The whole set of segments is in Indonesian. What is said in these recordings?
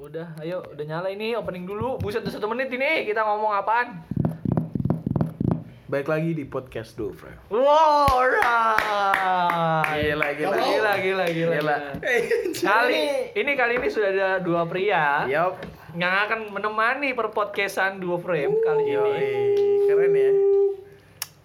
udah, ayo, udah nyala ini opening dulu. Buset, udah satu menit ini kita ngomong apaan? Baik lagi di podcast dulu, Bro. Wow, alright. Gila, gila. gila, gila, gila. Gila. Kali ini kali ini sudah ada dua pria Yup. yang akan menemani perpodcastan dua frame kali ini. Yoi, keren ya.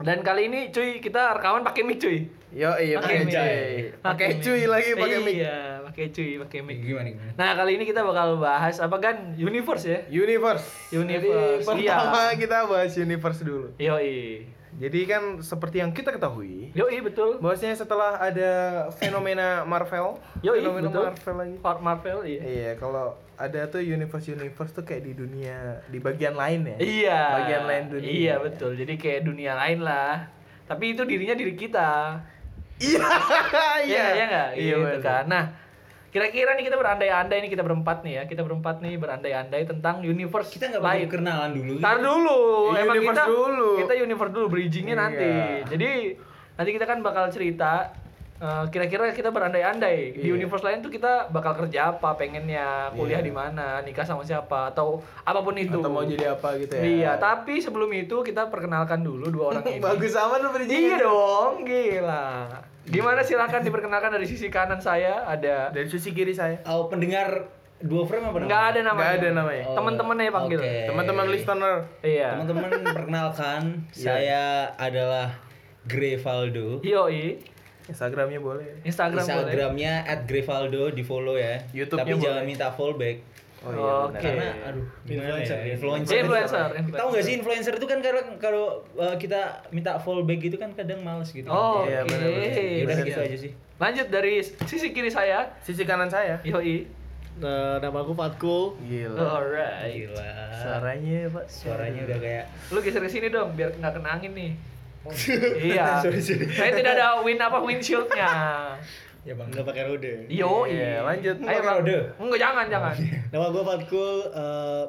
Dan kali ini cuy kita rekaman pakai mic cuy. Yo, iya Pakai cuy. Pakai cuy lagi pakai mic. Iya, pakai cuy, pakai mic. Gimana gimana? Nah, kali ini kita bakal bahas apa kan? Universe ya. Universe. Universe, Jadi, iya. pertama kita bahas universe dulu. Yoi. Jadi kan seperti yang kita ketahui, Yoi betul. bahwasanya setelah ada fenomena Marvel, Yoi, fenomena betul. Marvel lagi. Part Marvel iya. Iya, kalau ada tuh universe-universe tuh kayak di dunia di bagian lain ya. Iya. Bagian lain dunia. Iya, betul. Jadi kayak dunia lain lah. Tapi itu dirinya diri kita. Iya. Iya, iya enggak? Iya, gitu bener. kan. Nah, kira-kira nih kita berandai-andai nih kita berempat nih ya. Kita berempat nih berandai-andai tentang universe Kita nggak lain. perlu kenalan dulu. Ntar dulu, Iya, emang universe kita dulu. kita universe dulu bridgingnya Iya. nanti. Jadi nanti kita kan bakal cerita eh, kira-kira kita berandai-andai di Iya. universe lain tuh kita bakal kerja apa, pengennya kuliah Iya. di mana, nikah sama siapa atau apa pun itu. Atau mau jadi apa gitu ya. Iya, tapi sebelum itu kita perkenalkan dulu dua orang ini. Bagus amat lu bridging. Iya dong, gila. Gimana silakan diperkenalkan dari sisi kanan saya ada Dari sisi kiri saya. Oh, pendengar dua frame apa namanya? nggak ada namanya. Nggak ada namanya. Oh, Teman-teman aja panggil. oke. Teman-teman listener. Iya. Teman-teman perkenalkan, Iya. saya adalah Grevaldo. Yoi. Instagramnya boleh. Instagram. Instagramnya @grevaldo di follow ya. YouTube-nya Tapi jangan boleh. minta fallback. Oh iya. benar. Oke. Karena aduh, Influencer. ya? Influencer. Dia influencer. Tahu nggak sih influencer itu kan kalau kalau uh, kita minta fallback itu kan kadang males gitu. Oh, Iya, oke. benar-benar. Ya udah Benar, gitu aja sih. Lanjut dari sisi kiri saya. Sisi kanan saya. Yoi. Nah, nama aku Fatkul. Gila. Alright. Gila. Suaranya, Pak. Suaranya udah kayak Lu geser ke sini dong biar nggak kena angin nih. Iya. Sorry, sorry. Saya tidak ada wind apa windshieldnya. ya bang. Nggak pakai rode. Yo, Iya, lanjut. Ayo, Pakai rode? Enggak jangan, jangan. Nama gue Fatkul. eh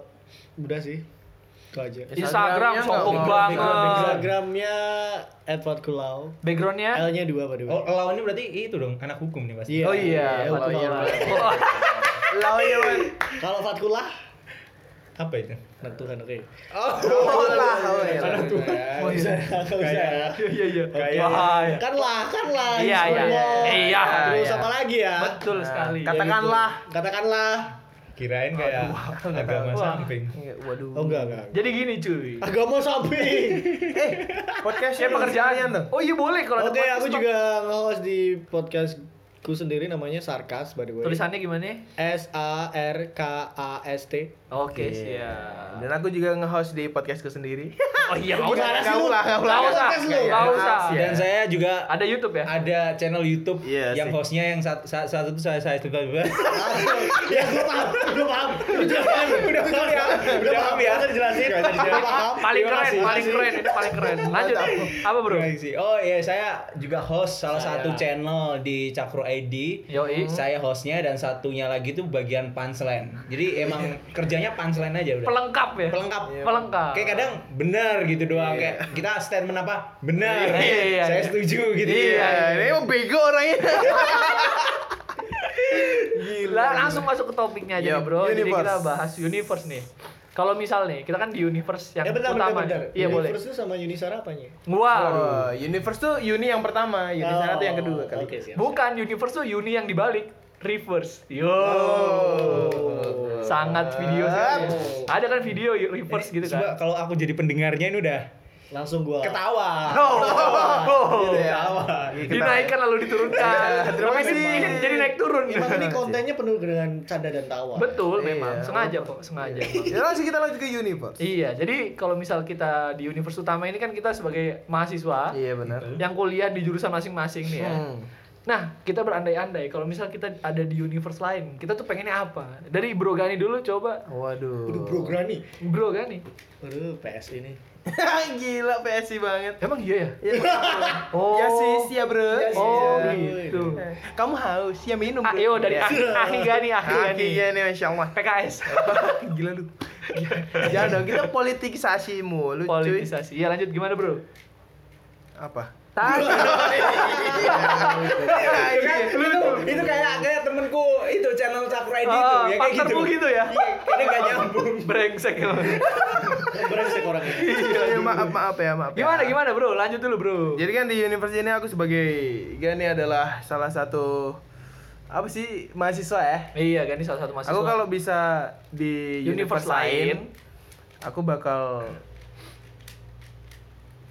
udah sih. Itu aja. Instagram Instagramnya sombong banget. Instagramnya @fatkulau. Backgroundnya? L-nya dua the way. Oh, lawannya berarti itu dong, anak hukum nih pasti. Iya. Oh iya, iya, Fatkul iya, Lau. iya. Oh, Launya, Man. Kalau Fatkulah, Apa itu? anak Tuhan oke. Oh, lah. Oh, iya. Anak Tuhan. Nggak usah, nggak usah. Iya, iya, iya. Kayak- Bahaya. Kan lah, kan lah. Iya, iya, Insyaallah. iya. Terus Iya. apa lagi ya? Betul sekali. Katakanlah. Katakanlah. Kirain kayak agama Wah. samping. Waduh. Oh enggak, enggak. Jadi gini cuy. Agama samping. Podcastnya Siapa pekerjaan dong. Oh iya boleh kalau ada Oke, podcast, aku juga nge-host di podcastku sendiri namanya Sarkas by the way. Tulisannya gimana? S A R K A S T. Oke, Iya. siap. Dan aku juga nge-host di podcastku sendiri. Oh iya, nggak Gimana usah. sih lu? Nggak usah, Nggak usah. Podcast lu. Nggak usah. Iya. Dan saya juga Ada YouTube ya? ada channel YouTube Iya yang hostnya yang satu satu, itu saya saya juga ya, gue paham, gue paham. Udah paham, udah paham ya. Udah paham ya. Gue paham. Paling keren, paling keren, ini paling keren. Lanjut. Apa, Bro? Oh iya, saya juga host salah Saya. satu channel di Cakro ID. Yoi. Saya hostnya dan satunya lagi tuh bagian punchline. Jadi emang kerjanya punchline aja udah. Pelengkap ya? Pelengkap. Pelengkap. Kayak kadang benar gitu doang Iya. kayak kita statement apa? Benar. Iya, iya, saya iya. setuju gitu. Iya, Iya, ini emang bego orangnya. Gila, langsung masuk ke topiknya aja nih, Yup, Bro. Jadi universe. kita bahas universe nih. Kalau misal nih, kita kan di universe yang Ya bentar, utama. bentar, bentar. Iya, boleh. Universe itu sama Unisara apanya? Wow. Oh, universe tuh uni yang pertama, uni sana tuh yang kedua kali. Siap. Bukan universe tuh uni yang dibalik. Reverse. Yo. Oh. Sangat video. Oh. Ada kan video reverse gitu Coba kan. kalau aku jadi pendengarnya ini udah Langsung gua ketawa. Oh, oh. Gitu ya. Ketawa. Iya, kita- Dinaikkan lalu diturunkan. Iya, terima kasih. ini jadi naik turun. Emang ini kontennya penuh dengan canda dan tawa. Betul Iya. memang. Sengaja kok, sengaja. emang. Ya langsung kita lanjut ke universe. Iya, jadi kalau misal kita di universe utama ini kan kita sebagai mahasiswa Iya benar. yang kuliah di jurusan masing-masing nih ya. Hmm. Nah, kita berandai-andai kalau misal kita ada di universe lain, kita tuh pengennya apa? Dari Bro Gani dulu coba. Waduh. Udah bro Grani. Bro Gani. Aduh, PS ini. Gila PSI banget. Emang iya ya? Ya, Oh. ya sih, ya bro. Ya sih, Oh, ya. gitu. Eh, Kamu haus, ya minum. bro. Ayo dari Ya. Aki, Aki Gani, Aki Gani. Akhirnya nih, masya Allah. PKS. Gila lu. Jangan dong, kita politisasi mulu, cuy. Politisasi. Iya, lanjut gimana, Bro? Apa? Tai. Itu kan, itu, itu kayak kayak temenku itu channel Sakurai itu Oh, ya kayak gitu. gitu ya? Iya, kayaknya nggak nyambung. Brengsek. Brengsek orangnya. Ya, maaf maaf ya maaf. ya. Gimana gimana, Bro? Lanjut dulu, Bro. Jadi kan di universitas ini aku sebagai Gani adalah salah satu apa sih mahasiswa ya. Iya, kan ini salah satu mahasiswa. Aku kalau bisa di universe lain, aku bakal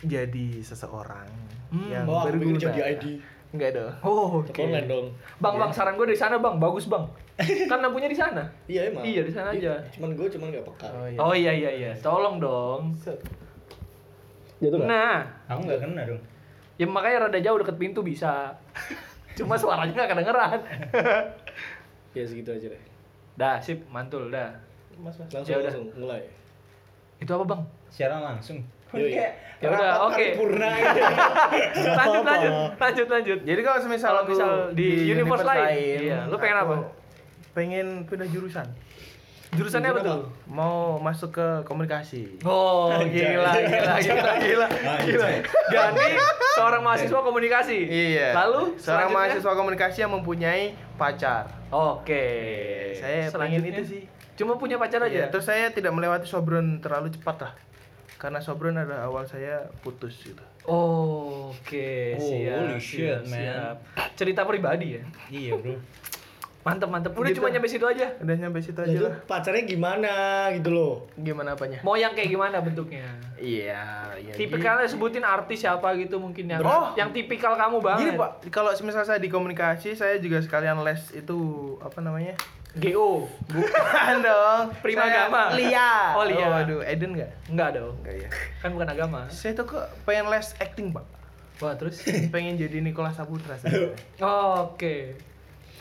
jadi seseorang Hmm. yang Oh, pikir berguna. jadi ID. Enggak dong. Oh, Ke oke. online dong. Bang, bang, saran gue dari sana, Bang. Bagus, Bang. Kan lampunya di sana. Iya emang. Iya, di sana aja. Cuman gue cuman gak peka. Oh iya. Oh iya iya iya. Tolong dong. Jatuh nggak? Nah, Aku nggak kena dong. ya makanya rada jauh deket pintu bisa. Cuma suaranya nggak kedengeran. Ya segitu aja deh. dah, sip, mantul dah. Mas, mas. Langsung Ya langsung mulai. Itu apa, Bang? Secara langsung. Kayak Ya udah, oke. paripurna gitu. lanjut, lanjut, lanjut, lanjut. Jadi kalau semisal Kalau misal di universe lain, iya, lu pengen apa? Pengen pindah jurusan. Jurusannya apa tuh? Mau masuk ke komunikasi. Oh, gila, gila, gila, gila, gila. Gani seorang mahasiswa komunikasi. Iya. Lalu seorang mahasiswa komunikasi yang mempunyai pacar. Oke. Saya pengen itu sih. Cuma punya pacar aja. Iya, terus saya tidak melewati sobron terlalu cepat lah. Karena sobron adalah awal saya putus gitu. Oh, Oke, Oh, siap. holy shit, siap, man. siap. Cerita pribadi ya. Iya, Bro. Mantep, mantep. Udah Gitu. cuma nyampe situ aja. Udah nyampe situ aja lah. pacarnya gimana gitu loh. Gimana apanya? Mau yang kayak gimana bentuknya? Iya, iya. Tipikalnya sebutin artis siapa gitu mungkin yang Oh. yang tipikal kamu Gini banget. pak, kalau semisal saya di komunikasi, saya juga sekalian les itu apa namanya? GO. Bukan dong. Prima Saya agama. Lia. Oh, Lia. aduh, Eden nggak? Enggak dong. Enggak ya. Kan bukan agama. Saya tuh kok pengen les acting pak. Wah, terus pengen jadi Nikola Saputra. Oh, Oke.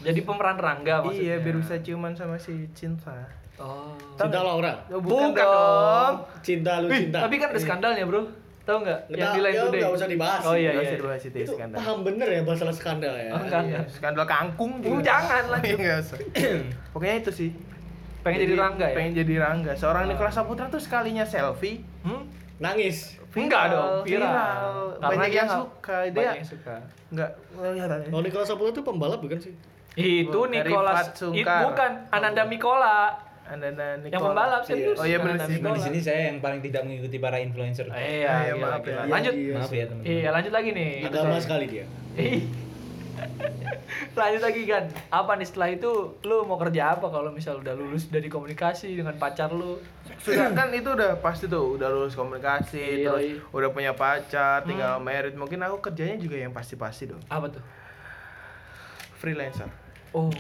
Jadi pemeran Rangga maksudnya. iya, biar bisa ciuman sama si Cinta. Oh. Cinta Laura. Oh, Bukan bukan, dong. Cinta lu Wih, cinta. tapi kan ada skandalnya, Bro. Tahu nggak? Yang di Line ya, Today. nggak usah dibahas. Oh iya iya. usah dibahas itu itu skandal. paham bener ya masalah skandal ya. Oh, enggak, Iya, enggak. skandal kangkung Uh, jangan, lanjut. Iya, nggak usah. Pokoknya itu sih. Pengen jadi Rangga ya? Pengen jadi Rangga. Seorang. Nikola Saputra tuh sekalinya selfie. Hmm? Nangis. Enggak dong, viral. viral. Karena Banyak yang suka. Dia Banyak yang suka. nggak kelihatan ya. Oh Nicola Saputra itu pembalap bukan sih? Itu Oh, Nicholas Rifat it, Sungkar. bukan Ananda Mikola. Anda dan Yang pembalap serius. Oh iya benar sih. Di sini saya yang paling tidak mengikuti para influencer. Iya, Iya, gila, maaf gila. ya. Lanjut. Iya, Maaf ya, teman-teman. Iya, lanjut lagi nih. Agama sekali dia. Lanjut lagi kan. Apa nih setelah itu lu mau kerja apa kalau misal udah lulus dari komunikasi dengan pacar lu? Sudah kan itu udah pasti tuh udah lulus komunikasi Iya, terus iya. udah punya pacar, tinggal Hmm. merit. Mungkin aku kerjanya juga yang pasti-pasti dong. Apa tuh? Freelancer. Oh,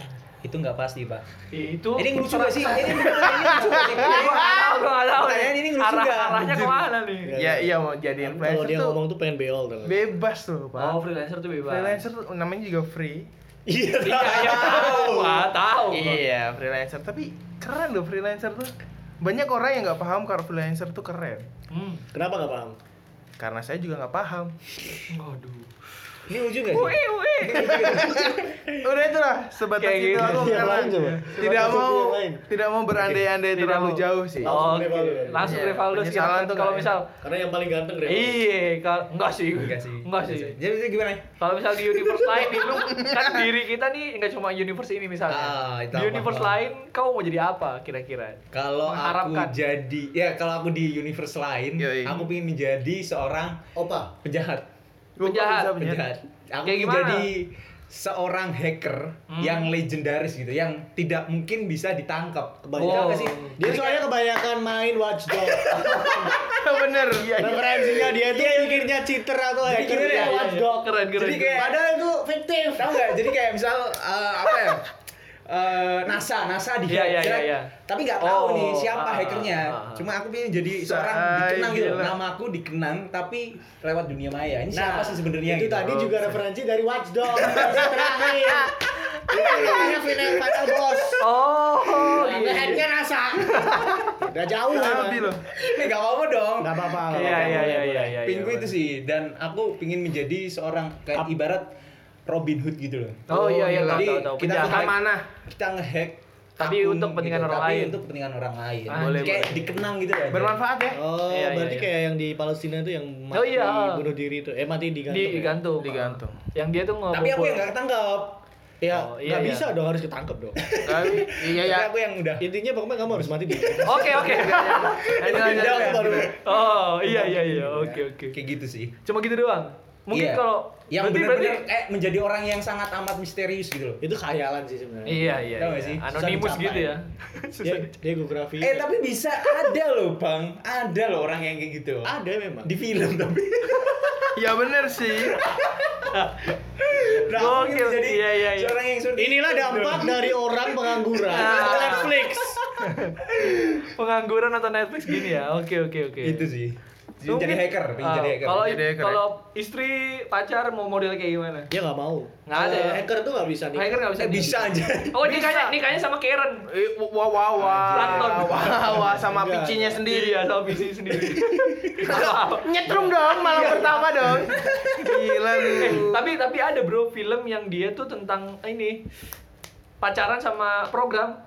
Itu nggak pasti, Pak. itu Ini ngelucu gak sih? Ini ngelucu gak sih? Gua nggak tahu, nggak tahu. Pertanyaan ini ngelucu Arah, nggak? arahnya ke mana nih? Iya. Ya iya mau jadi Kalau influencer dia tuh ngomong tuh pengen beol tuh. bebas tuh, Pak. Oh, freelancer tuh bebas. freelancer tuh namanya juga free. Iya. Iya, iya tahu, Pak, tahu. Pak. Iya, freelancer. Tapi keren loh freelancer tuh. Banyak orang yang nggak paham kalau freelancer tuh keren. Hmm. Kenapa nggak paham? Karena saya juga nggak paham. Waduh. Ini lucu gak sih? Wih, wih. Sebatas Kayak itu gitu. aku lain coba. tidak mau tidak mau berandai-andai Tidak terlalu mau. jauh sih. Revaldo ya? Langsung Iya, Revaldo sih. tuh Kalau misal Karena yang paling ganteng Revaldo. Iya, kalau enggak sih. Enggak sih. Enggak sih. Jadi gimana? Kalau misal di universe lain nih, lu kan diri kita nih enggak cuma universe ini misalnya. Ah, itu di universe lain, kau mau jadi apa kira-kira? Kalau aku jadi ya kalau aku di universe lain, Yoi. aku pengen menjadi seorang Opa. penjahat. Penjahat, Penjahat. Aku Kayak ingin gimana? jadi seorang hacker Hmm. yang legendaris gitu, yang tidak mungkin bisa ditangkap. Kebanyakan Oh. sih? Dia soalnya kebanyakan main Watch Dogs. Bener. Iya, Referensinya dia tuh mikirnya cheater atau Jadi hacker ya? Watch Dogs. Keren, keren. Jadi kayak Padahal itu fiktif. tahu nggak? Jadi kayak misal eh, apa ya? Eh, NASA, NASA di Iya, iya, hack, iya, iya. Tapi nggak tahu Oh, nih siapa ah, hackernya. ah, ah. Cuma aku pengen jadi seorang dikenang gitu. Nama aku dikenang tapi lewat dunia maya. Ini Nah, siapa sih sebenarnya? Itu gitu? tadi Oh, juga referensi dari Watch Dogs. Terakhir. Itu namanya final final boss. Oh, iya. Headnya NASA. Udah jauh loh. Eh, nggak apa-apa dong. Nggak apa-apa. Iya, iya, iya, iya, iya. Pinggu itu sih dan aku pingin menjadi seorang kayak ibarat Robin Hood gitu loh. Oh iya iya Oh, tahu jadi tahu kita bukan- mana? Kita ngehack Tapi akun untuk kepentingan gitu, orang tapi lain. untuk kepentingan orang lain. Ah, Boleh, kayak boleh. dikenang gitu aja. Bermanfaat ya? Oh, Iya, berarti iya, kayak yang di Palestina itu yang mati Oh, iya. bunuh diri itu. Eh mati digantung. Di, ya? digantung. Digantung. Yang dia tuh Tapi aku yang nggak ketangkap. Ya, Oh, iya, nggak iya. bisa dong harus ketangkep dong. Tapi iya Tapi ya. aku yang udah. Intinya pokoknya kamu harus mati di. Oke oke. Lanjut, lanjut. Oh iya iya iya oke oke. Kayak gitu sih. Cuma gitu doang. Mungkin Iya. kalau yang berarti- benar-benar berarti- kayak menjadi orang yang sangat amat misterius gitu loh. Itu khayalan sih sebenarnya. Iya iya. Iya. sih? Anonimus gitu ya. Dia, dia geografi. Eh tapi bisa ada loh bang, ada loh orang yang kayak gitu. ada memang. Di film tapi. Ya bener sih. Nah, Gokil. jadi Iya, iya, iya. seorang yang sudah Inilah dampak dari orang pengangguran. Ah. Netflix. Pengangguran nonton Netflix gini ya. Oke oke oke. itu sih. Mungkin- jadi hacker, Ah, jadi hacker. Kalau Jadi hacker, kalau istri pacar mau model kayak gimana? Dia nggak mau. Nggak ada ya? Hacker tuh nggak bisa nih. Hacker nggak bisa. Eh, bisa aja. Oh nikahnya nikahnya sama Karen. Wah wah wah. Plankton. Wah wah sama picinya sendiri. Iya sama visi sendiri. Nyetrum dong malam pertama dong. Gila lu. Eh, tapi tapi ada bro film yang dia tuh tentang ini pacaran sama program.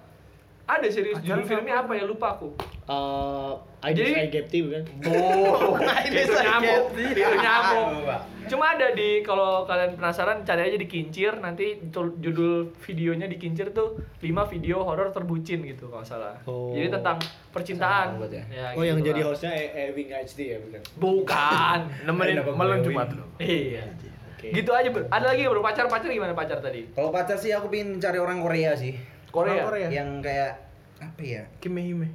Ada serius judul filmnya apa ya lupa aku. Eh, I Jadi- I Get You kan. Oh, Ini itu sakit. nyambung, itu nyambung. Pak. Cuma ada di kalau kalian penasaran cari aja di Kincir nanti judul videonya di Kincir tuh 5 video horor terbucin gitu kalau salah. Oh. Jadi tentang percintaan. Buat ya. Oh gitu yang lah. jadi hostnya E- Ewing HD ya bukan? Bukan. Nemenin gue Jumat lu. iya. Oke. Gitu aja bro. Ada lagi bro pacar pacar gimana pacar tadi? Kalau pacar sih aku pengen cari orang Korea sih. Korea. Orang Korea. Yang kayak apa ya? Kime hime.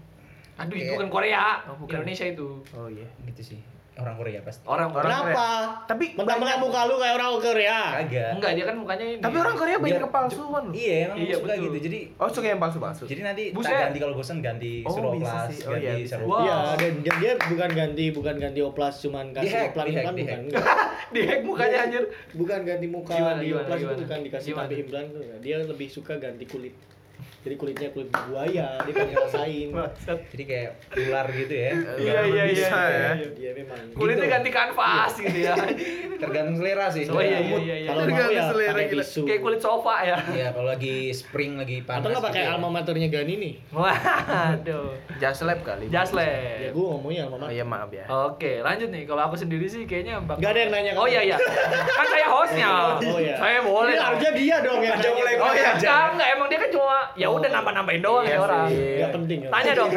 Aduh itu Kayak- bukan Korea. Oh, bukan. Indonesia itu. Oh iya. Gitu sih. Orang Korea pasti. Orang Orang Korea. Kenapa? Tapi mentang-mentang muka lu kayak orang Korea. Kagak. Enggak, dia kan mukanya ini. Tapi orang Korea banyak kepalsuan loh. Iya, emang Iya, suka betul. gitu. Jadi Oh suka yang palsu-palsu. jadi nanti Buset. tak ganti kalau bosan ganti Oh, sih. Oh, ganti iya. Wah. Iya, dan, dan dia bukan ganti bukan ganti oplas cuman kasih di-hack, iklan bukan. di-hack. mukanya anjir. Bukan ganti muka Gimana, di oplas bukan dikasih tapi implan tuh. enggak. Dia lebih suka ganti kulit. Jadi kulitnya kulit buaya, dia kan ngerasain. Jadi kayak ular gitu ya. Iya iya iya. Bisa iya, ya. iya. Dia memang Kulitnya Gitu. ganti kanvas gitu ya. Tergantung selera sih. Oh iya iya iya. iya. Kalau mau ya selera, pakai tisu. Kayak kulit sofa ya. Iya, kalau lagi spring lagi panas. Atau nggak pakai gitu ya. alma maternya Gani nih? Waduh. Just lab kali. Just Ya lab. gua ngomongnya alma Oh mater. iya maaf ya. Oke, lanjut nih. Kalau aku sendiri sih kayaknya bakal... Nggak ada yang nanya Oh iya iya. Kan saya hostnya. Oh iya. Saya boleh. Ini harusnya dia dong yang mulai Oh iya, enggak. Emang dia kan cuma ya udah nambah-nambahin doang Iya ya orang. Nggak penting. ya. Tanya dong.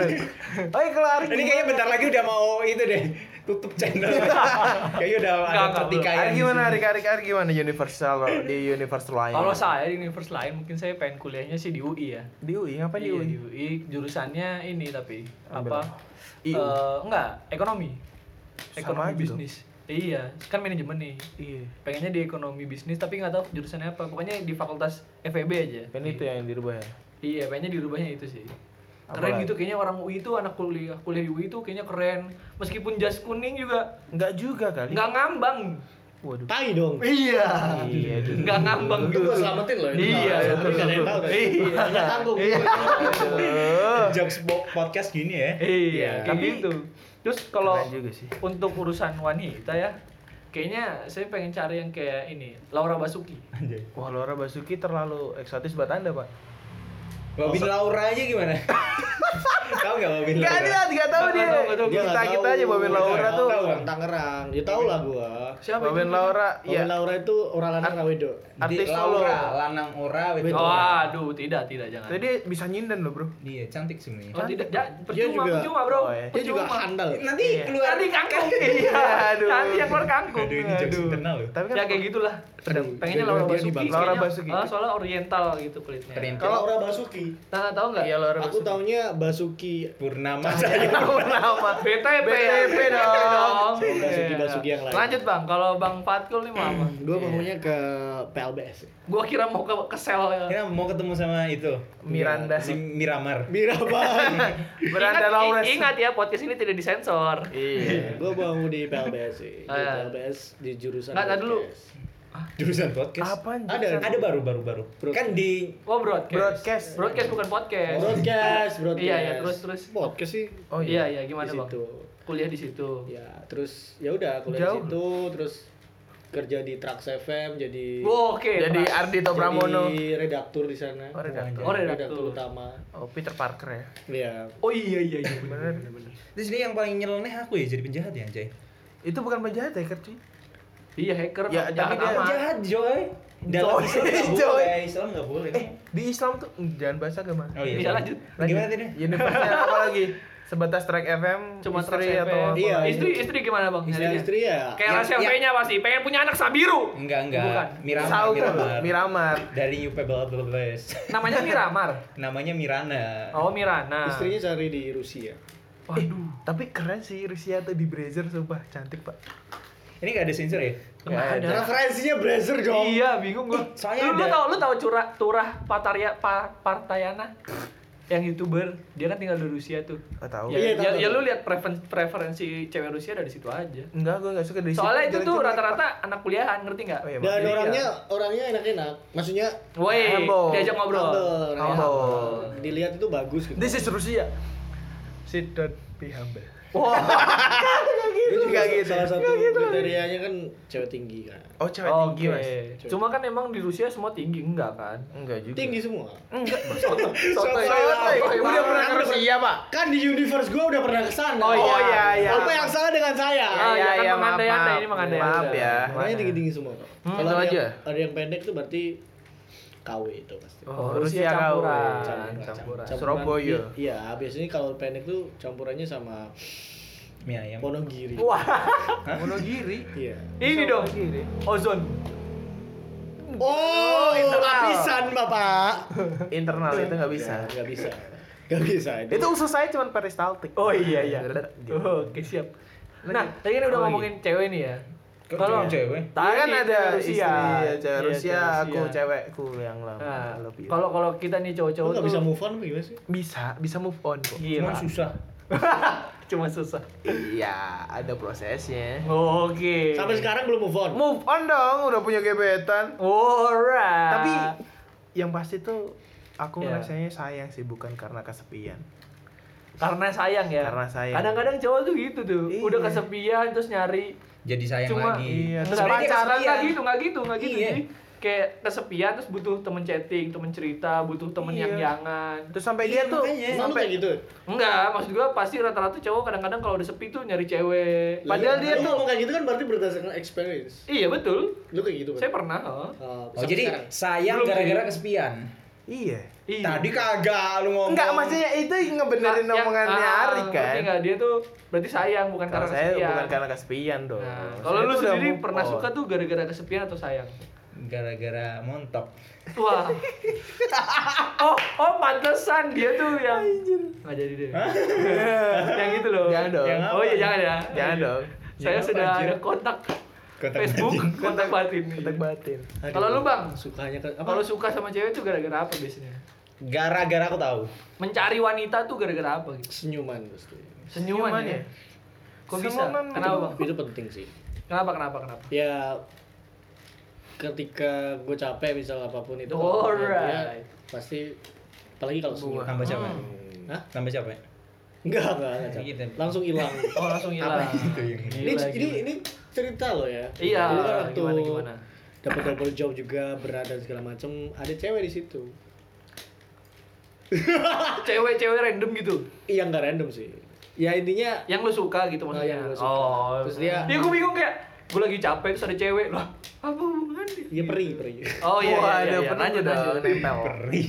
Oh iya kelar. Ini kayaknya bentar lagi udah mau itu deh tutup channel. kayaknya udah ada pertikaian. Gimana sini. Ari Ari Ari gimana Universal di Universal lain? Kalau saya di universe lain mungkin saya pengen kuliahnya sih di UI ya. di UI ngapain di Iya, UI? di UI jurusannya ini tapi Ambil apa? apa? IU. Eh, enggak, ekonomi. Ekonomi bisnis. Iya, kan manajemen nih. Iya. Pengennya di ekonomi bisnis tapi nggak tahu jurusannya apa. Pokoknya di fakultas FEB aja. Kan itu yang dirubah ya. Iya, pengennya dirubahnya itu sih. Keren gitu kayaknya orang UI itu anak kuliah kuliah di UI itu kayaknya keren. Meskipun jas kuning juga Enggak juga kali. nggak ngambang. Waduh. Tai dong. Iya. Iya, Dul. Nggak ngambang Itu tuh. gua selamatin loh. itu. Iya, Tapi nggak ada yang tahu. tadi. Iya. Hanya tanggung. Aduh. Jokes podcast gini ya. Iya, tapi itu. Terus kalau untuk urusan wanita ya, kayaknya saya pengen cari yang kayak ini, Laura Basuki. Anjay. Wah, Laura Basuki terlalu eksotis buat Anda, Pak. Babin Laura aja gimana? Tahu nggak Babin Enggak Laura? ada, enggak tahu Nggak dia. tahu, nggak tahu. Dia Kita kita aja Babin Dia Laura tuh. tahu. Orang Tangerang. Dia tahu lah gua. Siapa Babin itu? Laura, Babin iya. Laura itu orang lanang rawedo. Artis solo. Laura, lanang ora, Betul. betul. Oh, aduh, tidak, tidak, jangan. Tadi bisa nyinden loh, Bro. Iya, cantik sebenarnya. Oh, tidak, percuma, juga- percuma, Bro. Oh, iya. Dia juga handal. Nanti Iya. keluar Nanti kangkung. Iya, Aduh. Nanti yang keluar kangkung. Aduh, ini jokes internal loh. Tapi kan Ya kayak gitulah. Pengennya Laura Basuki. Laura kayaknya, Basuki. ah, soalnya oriental gitu kulitnya. Oriental. Kalau Laura Basuki. Nah, tahu nggak? Iya, Laura Aku Basuki. taunya Basuki Purnama Iya. saya. nama. BTP, BTP dong. Basuki-Basuki yang lain. Lanjut bang, kalau bang Fatkul nih mau apa? Gue maunya ke PLBS. Gua kira mau ke, ke sel ya. Kita mau ketemu sama itu Miranda. si Miramar. Miraban. Miranda ingat, Lawrence. Ingat ya, podcast ini tidak disensor. Iya. gue mau di PLBS sih. Di Oh, iya. PLBS di jurusan. Nggak, nggak dulu. Broadcast. Jurusan podcast. Apaan? Ada, Ada baru baru baru. Broadcast. Kan di Oh broadcast. Broadcast. Broadcast bukan podcast. Broadcast, broadcast. Iya, iya, terus, terus. Podcast sih. Oh iya, iya. iya, gimana di bang? situ. Kuliah di situ. Ya, terus ya udah kuliah di Jauh. situ, terus kerja di Trax FM jadi Oh, Oke. Jadi Pras. Ardito Pramono. jadi redaktur di sana Oh, redaktur. Oh, redaktur. utama Oh, Peter Parker ya. Iya. Oh iya iya iya benar benar. Terus ini yang paling nyeleneh aku ya jadi penjahat ya, Cai. Itu bukan penjahat hacker, cuy. Iya hacker. Ya, jahat tapi dia- amat. Penjahat, Joy. Dalam Joy, Islam nggak Joy. boleh, Islam nggak boleh. Eh, di Islam tuh jangan bahas agama. Oh iya. Iya, lanjut. Gimana tadi? Universe-nya apa lagi? Sebatas track FM, Cuma istri Trax atau FM. apa? Iya, Istri istri gimana bang? Istri Nyarinya? istri ya. Kayak Yang- Rachel yang- V-nya pasti pengen punya anak Sabiru. Enggak, enggak. Bukan. Miramar, Saul, Miramar. Miramar. Dari UP Babes. Namanya Miramar. Namanya Mirana. Oh Mirana. Istrinya cari di Rusia. Waduh. Tapi keren sih Rusia tuh di Brazer sumpah cantik, Pak. Ini nggak ada sensor ya? Nggak ada. Referensinya Brazer dong. Iya, bingung gua. Soalnya lu, lu tahu lu tahu curah Turah Pataria pa, Partayana yang youtuber dia kan tinggal di Rusia tuh. Enggak tahu. Ya, Iya, ya, tahu, ya tahu. lu lihat preferen- preferensi cewek Rusia dari situ aja. Enggak, gue enggak suka dari Soalnya situ. itu tuh rata-rata anak kuliahan, ngerti nggak? Oh, iya, Dan Jadi orangnya orangnya enak-enak. Maksudnya Woi, diajak ngobrol. humble, Humble. humble. Dilihat itu bagus gitu. This is Rusia. Sit down, be humble. Wah. Itu juga Nggak gitu. salah satu gitu. kriterianya kan cewek tinggi kan. Oh, cewek Oke. tinggi, Mas. Cuma kan emang di Rusia semua tinggi enggak kan? Enggak juga. Tinggi semua. Enggak. Sotoy. Sotoy. Udah pernah ke Rusia, Pak? Kan di universe gua udah pernah ke sana. Oh, iya, iya, iya. Apa yang salah dengan saya? Ah, iya, kan maaf, ini mengandai-andai. Maaf ya. Makanya tinggi-tinggi semua. Pak. Hmm, Kalau ada, aja. yang- ada yang pendek tuh berarti KW itu pasti. Oh, Rusia Rusia campuran. KW. Campuran. Surabaya. Iya, biasanya kalau pendek tuh campurannya sama Mie ayam. Wonogiri. Wah, Monogiri. Iya. ini dong. Wonogiri. Ozon. Oh, itu internal. lapisan, Bapak. Internal itu nggak bisa. Enggak bisa. Enggak bisa itu. Itu usus saya cuma peristaltik. Oh iya iya. Oh, Oke siap. Nah, tadi kan udah Oh, ngomongin cewek nih ya. Kalau cewek? Tadi kan Tadi ada istri ya, cewek Iya, Rusia, aku Rusia. cewekku yang lama. Nah, kalau kalau kita nih cowok-cowok enggak tuh bisa move on gimana sih? bisa, bisa move on kok. Gila. Cuma susah. Cuma susah. Iya, ada prosesnya. Oke. Sampai sekarang belum move on. Move on dong, udah punya gebetan. Alright. Tapi yang pasti tuh aku Iya. rasanya sayang sih bukan karena kesepian. karena sayang ya. Karena sayang. Kadang-kadang cowok tuh gitu tuh. Iya. Udah kesepian terus nyari Jadi sayang cuma lagi. Iya, Nggak, sebenarnya pacaran nggak gitu, nggak gitu, nggak gitu. Iya. Jadi kayak kesepian terus butuh temen chatting, temen cerita, butuh temen Iya. yang jangan. Terus sampai Iya, dia tuh makanya. Sampai kayak gitu? Enggak, maksud gua pasti rata-rata cowok kadang-kadang kalau udah sepi tuh nyari cewek. Padahal dia Lu tuh- ngomong kayak gitu kan berarti berdasarkan experience. Iya betul. Lu kayak gitu. Saya pernah. oh. Oh, Oh, jadi sekarang. sayang gara-gara kesepian. iya. Iya. Tadi kagak lu ngomong. Enggak, maksudnya itu ngebenerin Yang- omongannya ah, Ari kan. nggak? Dia tuh berarti sayang bukan Kalau karena saya kesepian. bukan karena kesepian dong. Nah, kalau lu sendiri pernah suka tuh gara-gara kesepian atau sayang? Gara-gara montok. Wah. oh, oh pantesan dia tuh yang nggak jadi deh. yang gitu loh. Jangan dong. Yang Oh iya jangan ya. Jangan dong. Saya apa, sudah anjir? ada kontak, Kontak Facebook, batin. kontak batin. Kontak batin. Kalau lu, Bang? sukanya ke apa? Kalau suka sama cewek tuh gara-gara apa biasanya? Gara-gara aku tahu. Mencari wanita tuh gara-gara apa gitu? senyuman pasti. Senyuman, Senyuman ya? ya? Kok bisa? Senyuman Kenapa, Bang? Itu penting sih. Kenapa, kenapa, kenapa? Ya ketika gue capek misal apa pun itu Alright. dia pasti apalagi kalau senyum. Bunga. Tambah capek. Hmm. Hah? Tambah capek. Enggak, enggak, enggak capek. Gitu. Langsung hilang. Oh, langsung hilang. gitu yang Gila, ini, ini gila. ini cerita loh ya. Iya, Dulu kan waktu gimana, gimana? dapat double job juga berat dan segala macem ada cewek di situ. Cewek-cewek random gitu. Iya nggak random sih. Ya intinya Yang lu suka gitu Oh, maksudnya. yang gua suka. Oh. Terus dia- Ya gue bingung kayak gue lagi capek terus ada cewek lah. Apa hubungannya? ya peri peri. Oh iya, Wah, iya, ada iya. penuh Lanjut, udah lanjut. nempel. Peri.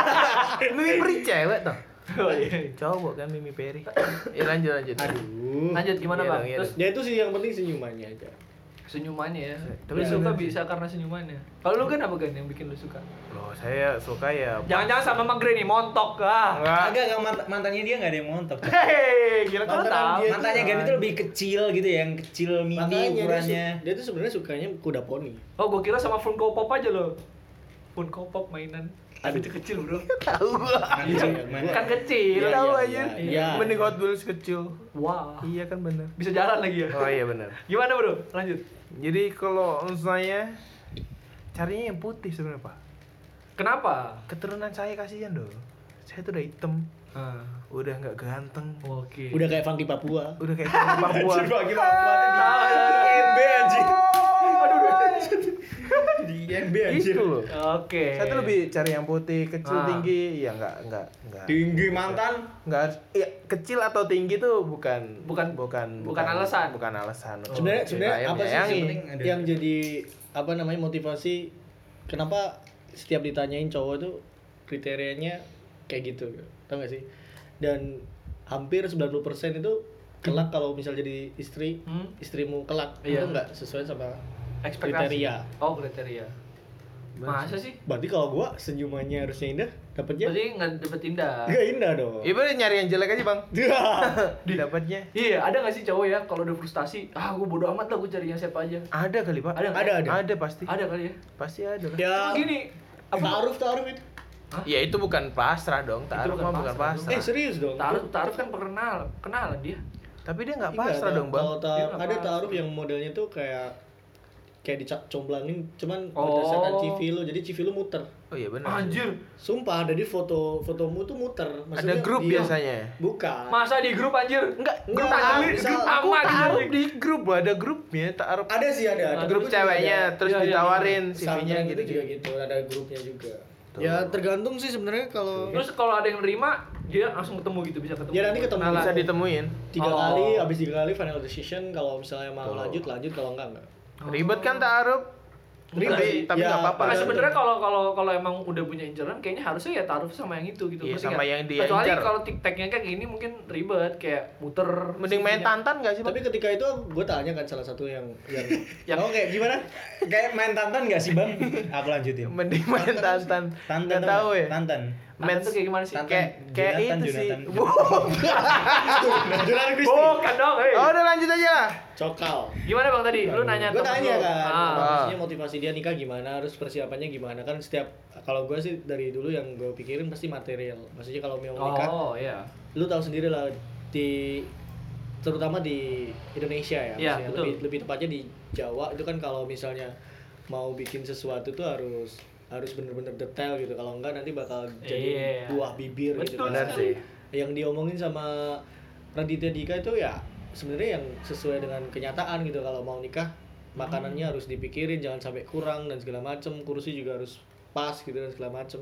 Mimi Peri cewek toh. Oh, iya. Cowok kan Mimi Peri. Ya lanjut lanjut. Aduh. Lanjut gimana Iya bang? dong, iya Terus Ya itu sih yang penting senyumannya aja. Senyumannya ya. Tapi Tapi suka bener bisa karena senyumannya. Kalau lu kan apa kan yang bikin lu suka? Loh, saya suka ya. Jangan-jangan sama Magre nih montok ah. Enggak. Agak enggak mant- mantannya dia enggak ada yang montok. Hei, gila kau Mantan tahu. dia- Mantannya Gani itu lebih kecil gitu ya, yang kecil mini Makanya dia, ukurannya. su- dia tuh sebenarnya sukanya kuda poni. Oh, gua kira sama Funko Pop aja loh. Funko Pop mainan. Aduh. Aduh, kecil bro. Tahu gua. Anjing, Iya, mana? Kan kecil. Iya, Tahu iya, aja. iya, iya. Mending Hot Wheels kecil. Wah. Iya kan bener. Bisa jalan lagi ya? Oh iya bener. Gimana bro? Lanjut. Jadi kalau saya carinya yang putih sebenarnya pak. Kenapa? Keturunan saya kasihan dong. Saya tuh udah hitam, Ah, udah nggak ganteng, Oke. Udah kayak Funky Papua. udah kayak orang Papua. Bagi Papua tadi. Embe anjing. Di NB anjir. Itu loh. Oke. Saya tuh lebih cari yang putih, kecil, Ah. tinggi, ya enggak enggak enggak. Tinggi mantan. Enggak harus iya, kecil atau tinggi tuh bukan Bukan- bukan bukan alasan. Bukan alasan. untuk sebenarnya sebenarnya yang apa sih ada. yang jadi apa namanya motivasi kenapa setiap ditanyain cowok tuh kriterianya kayak gitu tau gak sih dan hampir 90% itu kelak kalau misal jadi istri Hmm. istrimu kelak Iya. itu nggak sesuai sama Ekspektasi. kriteria Oh, kriteria. Masa sih? berarti kalau gua senyumannya harusnya indah dapetnya Berarti nggak dapet indah. nggak indah dong Iya nyari yang jelek aja bang. Dapatnya. Iya, ada nggak sih cowok ya kalau udah frustasi, ah gue bodo amat lah gue cari yang siapa aja. Ada kali pak. Ada ada ada Ada pasti. Ada kali ya. Pasti ada. lah. ya Cuma gini, apa taaruf taaruf itu Ya itu bukan pasrah dong. Taruh bukan mah bukan pasrah pasrah. eh serius dong taruh taruh kan perkenal, kenalan dia. Tapi dia nggak Enggak, pasrah dong bang. Kalau ada taruh yang modelnya tuh kayak kayak dicomblangin cuman Oh. berdasarkan CV lu. Jadi CV lu muter. Oh iya benar. Anjir, Sumpah jadi foto fotomu tuh muter. Ada grup dia- biasanya. Bukan. masa di grup anjir? Enggak, Enggak, grup misal- grup Aku apa taruh di grup, ada grupnya, taruh Ada sih ada. Ada grup ceweknya ada. terus iya, ditawarin Pesantren CV-nya gitu gitu juga gitu. Ada grupnya juga. Tuh. Ya tergantung sih sebenarnya kalau Terus kalau ada yang nerima, dia langsung ketemu gitu, bisa ketemu. Ya, nanti ketemu. Kenalan. Bisa ditemuin. tiga Oh. kali, habis tiga kali final decision. Kalau misalnya mau Tuh. lanjut lanjut, kalau enggak enggak. Ribet kan taruh? Ribet Tapi Ya, nggak apa-apa. Nah, sebenarnya kalau kalau kalau emang udah punya inceran kayaknya harusnya ya taruh sama yang itu gitu. Iya, sama nggak? yang dia Kecuali kalau tikteknya kayak gini mungkin ribet kayak muter. Mending main tantan gak sih? Bang? Tapi ketika itu gue tanya kan salah satu yang yang Yang- Oke, gimana? Kayak main tantan gak sih bang? Aku lanjutin. Mending main tantan. Tantan Nggak tau tahu nggak? ya. Tantan. Tantan tuh kayak gimana sih? Tantan. kayak kayak Jonathan, itu sih. Kristi. Bukan dong, hei. Oh, udah lanjut aja lah. Cokal. Gimana bang tadi? Lu nanya gue lu. kan Ah. maksudnya motivasi dia nikah gimana harus persiapannya gimana kan setiap kalau gue sih dari dulu yang gue pikirin pasti material maksudnya kalau mau nikah Oh iya. lu tahu sendiri lah di terutama di Indonesia ya, Iya, maksudnya betul. lebih lebih tepatnya di Jawa itu kan kalau misalnya mau bikin sesuatu tuh harus harus bener-bener detail gitu kalau enggak nanti bakal jadi Iya. buah bibir gitu Betul Benar sekali. sih. yang diomongin sama Raditya Dika itu ya sebenarnya yang sesuai dengan kenyataan gitu kalau mau nikah makanannya harus dipikirin jangan sampai kurang dan segala macem kursi juga harus pas gitu dan segala macem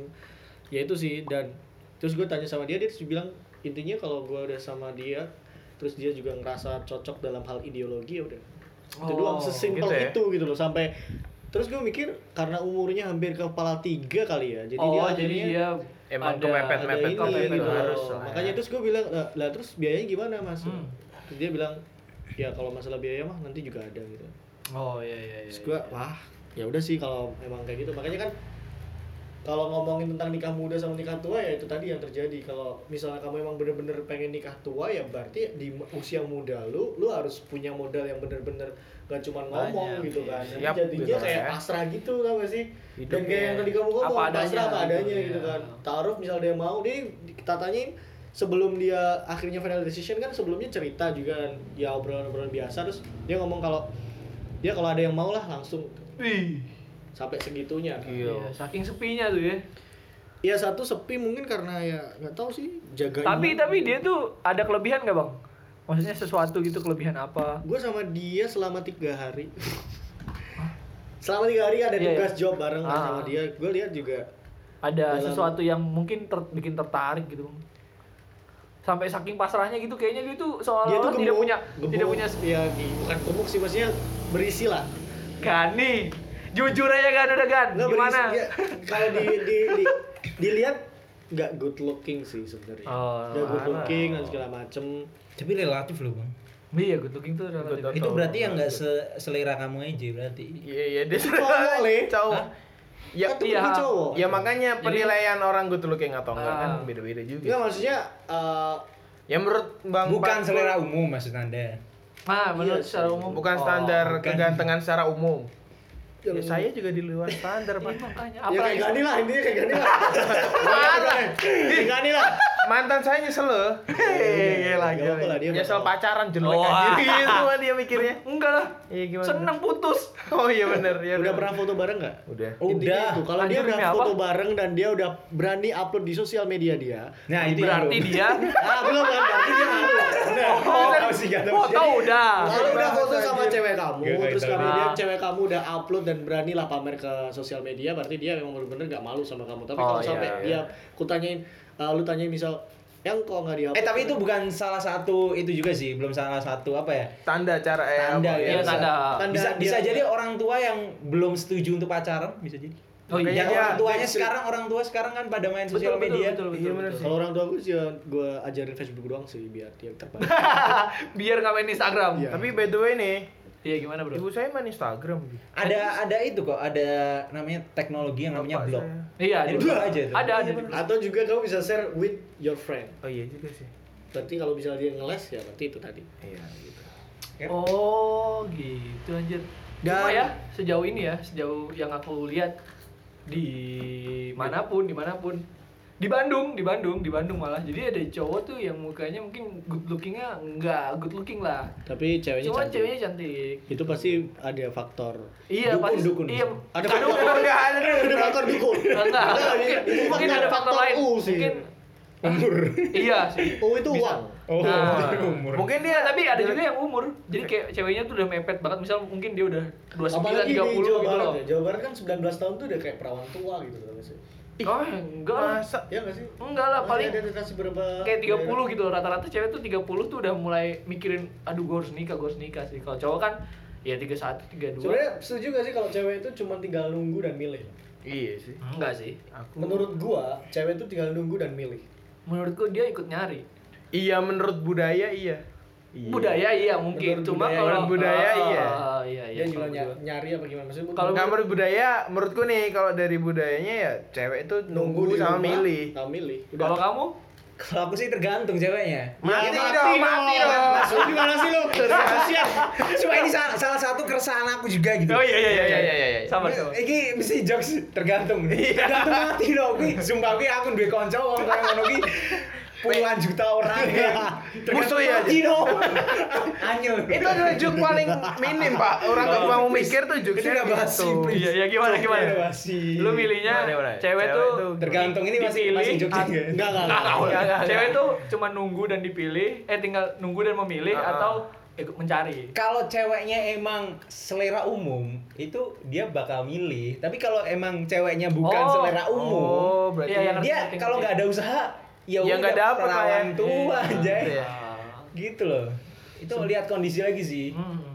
ya itu sih dan terus gue tanya sama dia dia terus bilang intinya kalau gue udah sama dia terus dia juga ngerasa cocok dalam hal ideologi ya udah itu Oh, doang sesimpel gitu ya. itu gitu loh sampai terus gue mikir karena umurnya hampir kepala tiga kali ya jadi dia oh, jadi akhirnya dia Emang ada- kemepet- ada mepet ini kepepet gitu itu harus ya. makanya terus gue bilang lah, lah terus biayanya gimana mas Hmm. terus dia bilang ya kalau masalah biaya mah nanti juga ada gitu Oh iya iya iya. terus gue wah ya udah sih kalau emang kayak gitu makanya kan kalau ngomongin tentang nikah muda sama nikah tua ya itu tadi yang terjadi kalau misalnya kamu emang bener-bener pengen nikah tua ya berarti di usia muda lu lu harus punya modal yang bener-bener gak cuma ngomong Banyak, gitu iya. kan Nanti Siap, jadinya gitu kayak ya. pasrah gitu tau gak sih dan Hidupnya kayak yang tadi kamu ngomong apa adanya pasrah apa gitu, adanya iya. gitu kan taruh misal dia mau dia kita tanyain sebelum dia akhirnya final decision kan sebelumnya cerita juga kan ya obrolan-obrolan biasa terus dia ngomong kalau dia kalau ada yang mau lah langsung Wih. Sampai segitunya kan. Iya, saking sepinya tuh ya. ya satu sepi mungkin karena ya nggak tahu sih jaga Tapi tapi dia tuh ada kelebihan nggak bang? Maksudnya sesuatu gitu kelebihan apa? gue sama dia selama tiga hari selama tiga hari ada Iya, tugas iya. job bareng Ah. sama dia gue lihat juga Ada Dalam- sesuatu yang mungkin ter- bikin tertarik gitu bang. Sampai saking pasrahnya gitu kayaknya dia tuh dia tuh seolah-olah tidak punya gemuk, tidak punya ya bukan gemuk sih maksudnya berisi lah Gani. Jujur aja kan udah kan. Nggak Gimana? ya, kalau di, di, di dilihat nggak good looking sih sebenarnya Oh, nggak good looking dan segala macem Tapi relatif loh bang. Iya, good looking tuh relatif. Good Itu berarti yang nggak se- selera kamu aja berarti. Iya iya dia cowok le cowok. Ya, Kan iya. cowok ya makanya Jadi- penilaian orang good looking atau enggak kan Ah. beda-beda juga. Nggak maksudnya eh, Ya menurut Bang Bukan Pak- selera umum maksud anda. Ah, menurut Iya, secara umum bukan oh, standar bukan. kegantengan secara umum. Ya, saya juga di luar standar, Iya, Pak. makanya. Ya kayak Gani lah intinya kayak Gani lah. Kayak Gani lah mantan saya nyesel loh. Gak gila. apa-apa lah, dia Nyesel pacaran jelek Oh. aja gitu dia mikirnya. Enggak lah. Iya gimana? Seneng putus. Oh iya bener ya. Udah pernah foto bareng nggak? Udah. Udah. itu, kalau dia udah foto bareng dan dia udah berani upload di sosial media dia. Nah, itu yang Berarti dia Ah, belum kan? Berarti dia. Nah, Oh, gak tahu. foto udah. Kalau udah foto sama anjir. cewek kamu, Gak terus kemudian cewek kamu udah upload dan berani lah pamer ke sosial media, berarti dia memang bener-bener gak malu sama kamu. Tapi Oh, kalau iya, sampai iya. dia, ku tanyain, uh, lu tanyain misal, yang kok nggak di Eh tapi itu bukan salah satu itu juga sih, belum salah satu apa ya? Tanda cara eh Tanda apa ya. Iya, bisa. tanda. Tanda Bisa dia- bisa jadi orang tua yang belum setuju untuk pacaran, bisa jadi. Oh Yang dia- orang tuanya dia- sekarang orang tua sekarang kan pada main sosial Betul, media. betul, betul, Iya, betul, betul. sih. Kalau orang tua gue sih gue ajarin Facebook doang sih biar dia terbaik. Biar nggak main Instagram. Iya. Tapi by the way nih, Iya gimana bro? ibu saya main Instagram. Ada ada itu kok, ada namanya teknologi yang namanya blog. Iya ada. blog aja tuh. Ada ada. Atau juga kamu bisa share with your friend. Oh iya juga sih. Berarti kalau misalnya dia ngeles ya berarti itu tadi. Iya gitu. Oh gitu anjir. Cuma Dan- ya sejauh ini ya sejauh yang aku lihat di mana pun di mana pun di Bandung di Bandung di Bandung malah jadi ada cowok tuh yang mukanya mungkin good lookingnya nggak good looking lah Tapi ceweknya cuma cantik. ceweknya cantik Itu pasti ada faktor. iya Dukun, pasti dukun. iya Ada faktor dukun. Enggak ada. Ada faktor dukun. enggak mungkin, ada faktor lain U sih. mungkin Umur. iya sih Oh itu uang. Oh, Nah, umur. Mungkin Iya, dia tapi ada juga yang umur. Jadi kayak ceweknya tuh udah mepet banget. Misal mungkin dia udah 29 Apalagi 30 di Jawa gitu Barat loh. ya. Jawa Barat kan 19 tahun tuh udah kayak perawan tua gitu kan sih. Oh, enggak lah. masa Iya nggak sih? Enggak lah, paling ada kasih berapa kayak 30 gitu rata-rata cewek tuh 30 tuh udah mulai mikirin aduh gue harus nikah gue harus nikah sih kalau cowok kan ya 31 32 Sebenarnya setuju gak sih kalau cewek itu cuma tinggal nunggu dan milih? Iya sih. enggak sih Aku Menurut gua, cewek itu tinggal nunggu dan milih. menurutku dia ikut nyari Iya menurut budaya iya. Iya. budaya iya mungkin Menurut cuma budaya, kalau budaya, Ah, iya. ah, iya iya Dia juga nyari apa gimana maksudnya? Kalau Nggak menurut budaya, menurutku nih kalau dari budayanya ya cewek itu nunggu, di sama rumah, milih. Sama milih. kalau kamu Kalau aku sih tergantung ceweknya. Mati Ya, dong, mati dong. Masuk gimana sih lu? Kasihan. Cuma ini salah, salah satu keresahan aku juga gitu. oh iya iya iya iya iya, iya, iya. sama sama Iki mesti jokes tergantung. Tergantung mati dong. Kuwi sumpah kuwi aku duwe kanca wong kaya ngono ki puluhan juta orang ya. Musuh ya, dong. Itu adalah joke paling minim, Pak. Orang nggak mau mikir tuh udah basi, gitu. please. iya iya gimana gimana basi. lu milihnya cewek Cewek tuh Tergantung ini masih Dipilih, masih ah, ya. Enggak, enggak, Cewek tuh cuma nunggu dan dipilih, eh tinggal nunggu dan memilih Ah. atau ikut mencari. Kalau ceweknya emang selera umum, itu dia bakal milih. Tapi kalau emang ceweknya bukan Oh. selera umum, Oh, berarti Iya, yang dia ngerti, kalau nggak ada usaha, ya Ya nggak dapet lah ya. tua Iya. aja. Iya. Ah. Gitu loh. Itu lihat kondisi lagi sih. Hmm.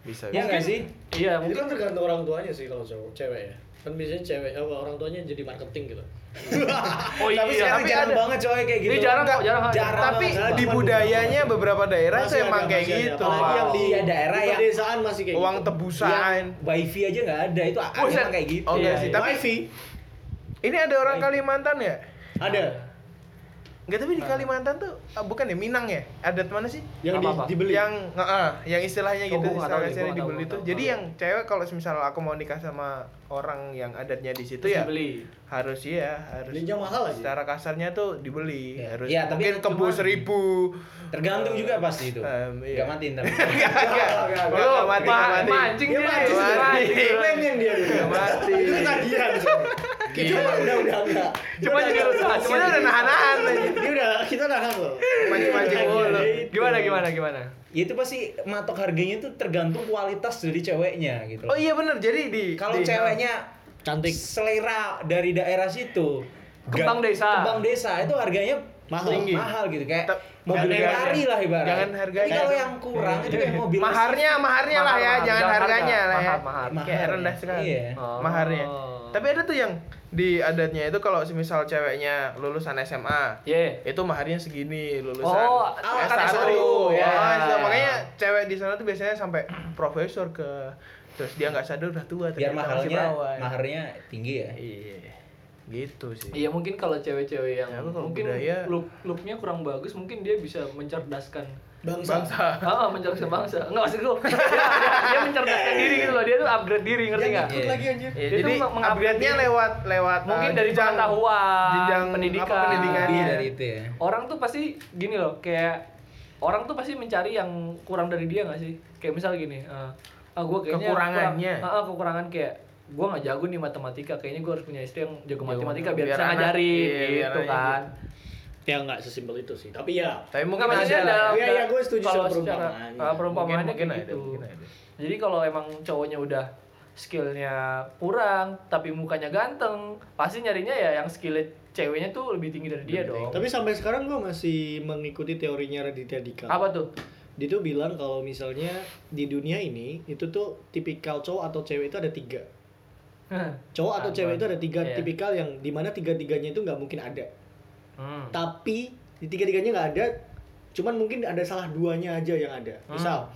bisa. Ya nggak sih? Iya, Itu mungkin kan tergantung orang tuanya sih kalau cowok, cewek ya. Kan biasanya cewek apa orang tuanya jadi marketing gitu. Oh tapi iya, sekarang tapi jarang ada. banget coy kayak gitu. Ini jarang kok, jarang. jarang. Tapi banget. di budayanya beberapa daerah Masih ada, emang kayak masih ada. gitu. Apalagi yang di Iya, daerah di yang- pedesaan masih kayak Uang gitu. tebusan. wifi aja nggak ada itu Buset. emang kayak gitu. Oh enggak Iya, sih, iya. tapi Wifi ini ada orang Kalimantan ya? ada Enggak, tapi di Kalimantan tuh ah, bukan ya Minang ya? Adat mana sih? yang di, dibeli. Yang heeh, yang istilahnya Oh, gitu, istilahnya tahu, dibeli tuh. tahu, Jadi yang cewek kalau misal aku mau nikah sama orang yang adatnya di situ ya dibeli. harus iya, harus Belinya mahal aja. Secara kasarnya tuh dibeli, Iya. harus Iya, tapi mungkin seribu. Tergantung juga pasti itu. Em, iya. Nggak mati ntar. Enggak, enggak, enggak, enggak, Lu enggak mati, ma- enggak mati. mancing Dia dia. mancing, mati. mancing. pengen dia Enggak mati. Itu ketagihan. Kita Iya. udah udah enggak. Cuma jadi Kita cuma udah nahan-nahan aja. Dia udah kita nahan loh. Mancing-mancing mulu. Gimana gimana gimana? Ya itu pasti matok harganya itu tergantung kualitas dari ceweknya gitu. Oh iya bener, jadi di Kalau ceweknya Cantik. selera dari daerah situ, Kembang desa. Kembang desa itu harganya Mahal. tinggi. mahal gitu kayak Tep- mobil Ferrari lah ibarat. jangan harganya. Tapi kalau yang kurang itu kayak mobil maharnya maharnya lah ya mahar. jangan harganya harga. lah ya Mahar, mahar. Mahar. kayak rendah sekali Iya. Oh. maharnya tapi ada tuh yang di adatnya itu kalau semisal ceweknya lulusan SMA Ye. itu maharnya segini lulusan Oh, S1 kan S1, ya. Oh, makanya cewek di sana tuh biasanya sampai profesor ke terus dia nggak sadar udah tua biar perawan. maharnya tinggi ya. iya Gitu sih. Iya mungkin kalau cewek-cewek yang Ya, mungkin budaya- look looknya kurang bagus mungkin dia bisa mencerdaskan Bangsa. Bangsa. ah mencerdaskan bangsa enggak maksud gue dia, dia, dia mencerdaskan diri gitu loh dia tuh upgrade diri ngerti nggak Iya. lagi anjir. Ya, Dia jadi upgrade-nya diri. lewat lewat mungkin eh, dari pengetahuan jenjang apa, pendidikan pendidikannya. Lebih dari itu ya. orang tuh pasti gini loh kayak orang tuh pasti mencari yang kurang dari dia nggak sih kayak misal gini eh, ah gue kayaknya Kekurangannya. kurang- ah, ah, kekurangan kayak gue nggak jago nih matematika kayaknya gue harus punya istri yang jago matematika biar, biar bisa ngajarin iya, gitu kan Ya nggak sesimpel itu sih. Tapi ya Tapi mungkin ada dalam- Iya, iya, gue setuju kalau sama secara- perumpamaannya. ah, perumpamaannya Mungkin- mungkin gitu. mungkin ada. Jadi kalau emang cowoknya udah skillnya kurang tapi mukanya ganteng, pasti nyarinya ya yang skillnya ceweknya tuh lebih tinggi dari dia dong. Tapi sampai sekarang gue masih mengikuti teorinya Raditya Dika. Apa tuh? Dia tuh bilang kalau misalnya di dunia ini itu tuh tipikal cowok atau cewek itu ada tiga. Cowok atau Apa? cewek itu ada tiga Iya. tipikal yang di mana tiga tiganya itu nggak mungkin ada. Hmm. Tapi di tiga tiganya nggak ada, cuman mungkin ada salah duanya aja yang ada. Misal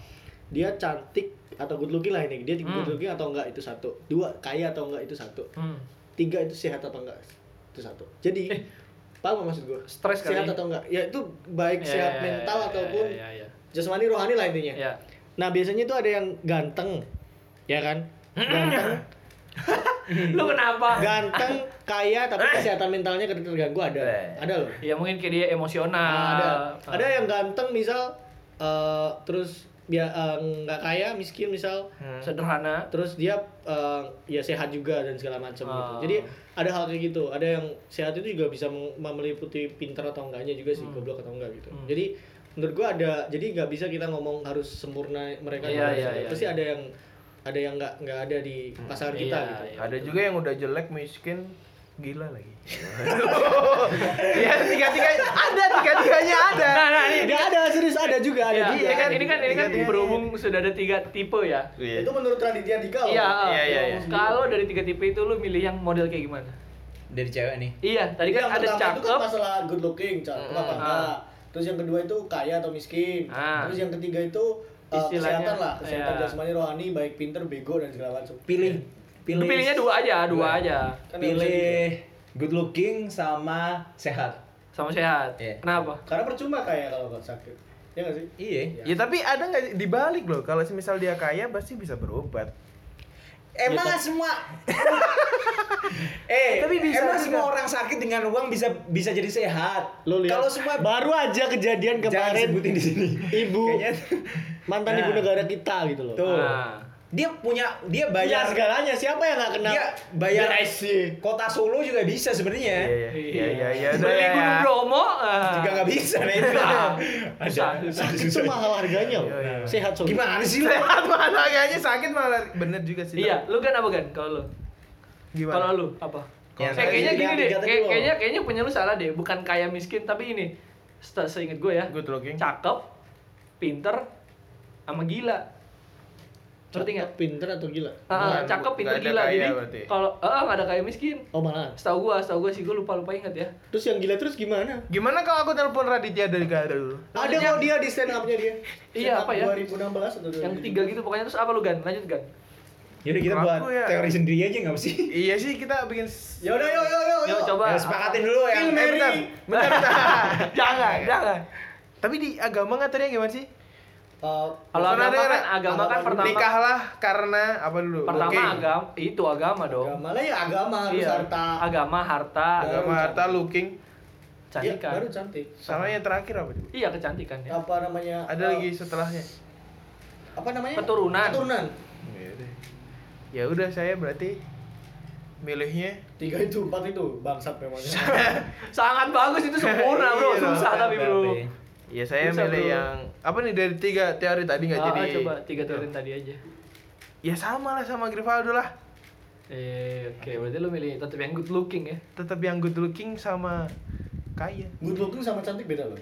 dia cantik atau good looking lah ini, dia Hmm. good looking atau enggak itu satu. Dua kaya atau enggak itu satu. Hmm. Tiga itu sehat atau enggak itu satu. Jadi paham nggak maksud gue? Eh. Stres kali. sehat atau enggak? Ya itu baik Ya, sehat ya, mental ya, ataupun ya, ya, ya. jasmani rohani lah intinya. Ya. Nah biasanya itu ada yang ganteng, ya kan? Ganteng, Lu kenapa? ganteng, kaya tapi kesehatan mentalnya terganggu ada, Eh. ada loh. Ya mungkin kayak dia emosional. Nah, ada, Ah. ada yang ganteng misal, eh, terus dia eh, nggak kaya, miskin misal, Hmm. sederhana. terus dia eh, ya sehat juga dan segala macam gitu. Ah. Jadi ada hal kayak gitu. Ada yang sehat itu juga bisa meliputi pintar atau enggaknya juga sih, goblok atau enggak gitu. Hmm. Jadi menurut gua ada jadi nggak bisa kita ngomong harus sempurna mereka iya, ada. iya, pasti iya. ada yang ada yang nggak nggak ada di pasangan kita Iya, gitu. iya. Ada juga yang udah jelek miskin gila lagi. ya tiga tiga ada tiga tiganya ada. Nah, nah, ini, Ada ada serius ada juga ada Ya, juga. ini kan ini kan ini kan Tiga-tiganya. berhubung sudah ada tiga tipe ya. Itu menurut Raditya Dika loh. Iya, Iya, iya, iya. Kalau dari tiga tipe itu lu milih yang model kayak gimana? Dari cewek nih. Iya, tadi Jadi kan yang ada pertama itu kan cakep. masalah good looking, cakep Mm, apa ah. enggak. Terus yang kedua itu kaya atau miskin. Ah. Terus yang ketiga itu uh, Istilahnya, kesehatan lah, kesehatan iya. jasmani rohani baik pinter, bego dan segala macam. Pilih. Lu pilihnya dua aja, dua Dua. aja. Kan. Pilih good looking sama sehat. Sama sehat. Iya. Kenapa? Karena percuma kaya kalau nggak sakit. Ya nggak sih? Iya. Ya tapi ada nggak dibalik loh. Kalau misal dia kaya pasti bisa berobat. Emang Ya, semua Eh, Tapi bisa emang juga. semua orang sakit dengan uang bisa bisa jadi sehat. Lo lihat. Kalau semua baru aja kejadian Jangan kemarin sebutin di sini. ibu Kayaknya mantan Nah. ibu negara kita gitu loh. Tuh. Nah. Dia punya dia Bayar bayar segalanya, siapa yang nggak kena? dia bayar BSC? kota Solo juga bisa sebenarnya. Iya iya iya iya. Beli ya. Gunung Bromo. ah. Juga nggak bisa nih itu. Susah. Sakit tuh mahal harganya loh. Iya, iya. Sehat soalnya. Gimana sih lu? Sehat malah kayaknya sakit malah bener juga sih. Iya, lu kan apa kan kalau lu? Gimana? Kalau lu apa? Eh, kayaknya gini deh, lo. kayaknya kayaknya punya lu salah deh, bukan kaya miskin tapi ini. Se- Seinget gue ya, Good looking. cakep, pinter, sama gila. Ngerti nggak? Pinter atau gila? Ah, Bukan, cakep, pinter, ada gila. kaya Jadi kalau ah nggak ada kaya miskin. Oh malah. Setahu gua, setahu gua sih gua lupa lupa inget ya. Terus yang gila terus gimana? Gimana kalau aku telepon Raditya dari Gada dulu? Ada kok dia di stand up-nya dia. Iya, apa ya? 2016 atau 2017? Yang tiga gitu pokoknya terus apa lu gan? Lanjut gan. Yaudah kita buat ya- teori sendiri aja nggak sih? Iya sih kita bikin. Ya udah yuk yuk yuk. Yuk coba. Ya, sepakatin dulu yang Eh, bentar, bentar, bentar. jangan, jangan. Tapi di agama ngaturnya gimana sih? Kalau Kan agama ada- kan agama kan pertama Nikahlah karena apa dulu? pertama Looking. agama itu agama dong. Agama lah ya agama harus Iya. harta. Agama, harta, Agama harta looking. Ya, cantikan. baru cantik. Sama yang terakhir apa tuh? Iya kecantikan ya. Apa namanya? Ada eh, lagi setelahnya. Apa namanya? Keturunan. Keturunan. Ya udah. Ya udah saya berarti milihnya Tiga itu, empat itu bangsat memangnya. Sangat bagus itu sempurna bro, Iya, susah tapi bro. Ya saya Bisa, milih bro. yang apa nih dari tiga teori tadi nggak Ah, jadi coba tiga teori tadi aja. ya sama lah sama Grivaldo lah Eh, oke, berarti lu milih tetap yang good looking ya. tetap yang good looking sama kaya Good looking sama cantik beda loh.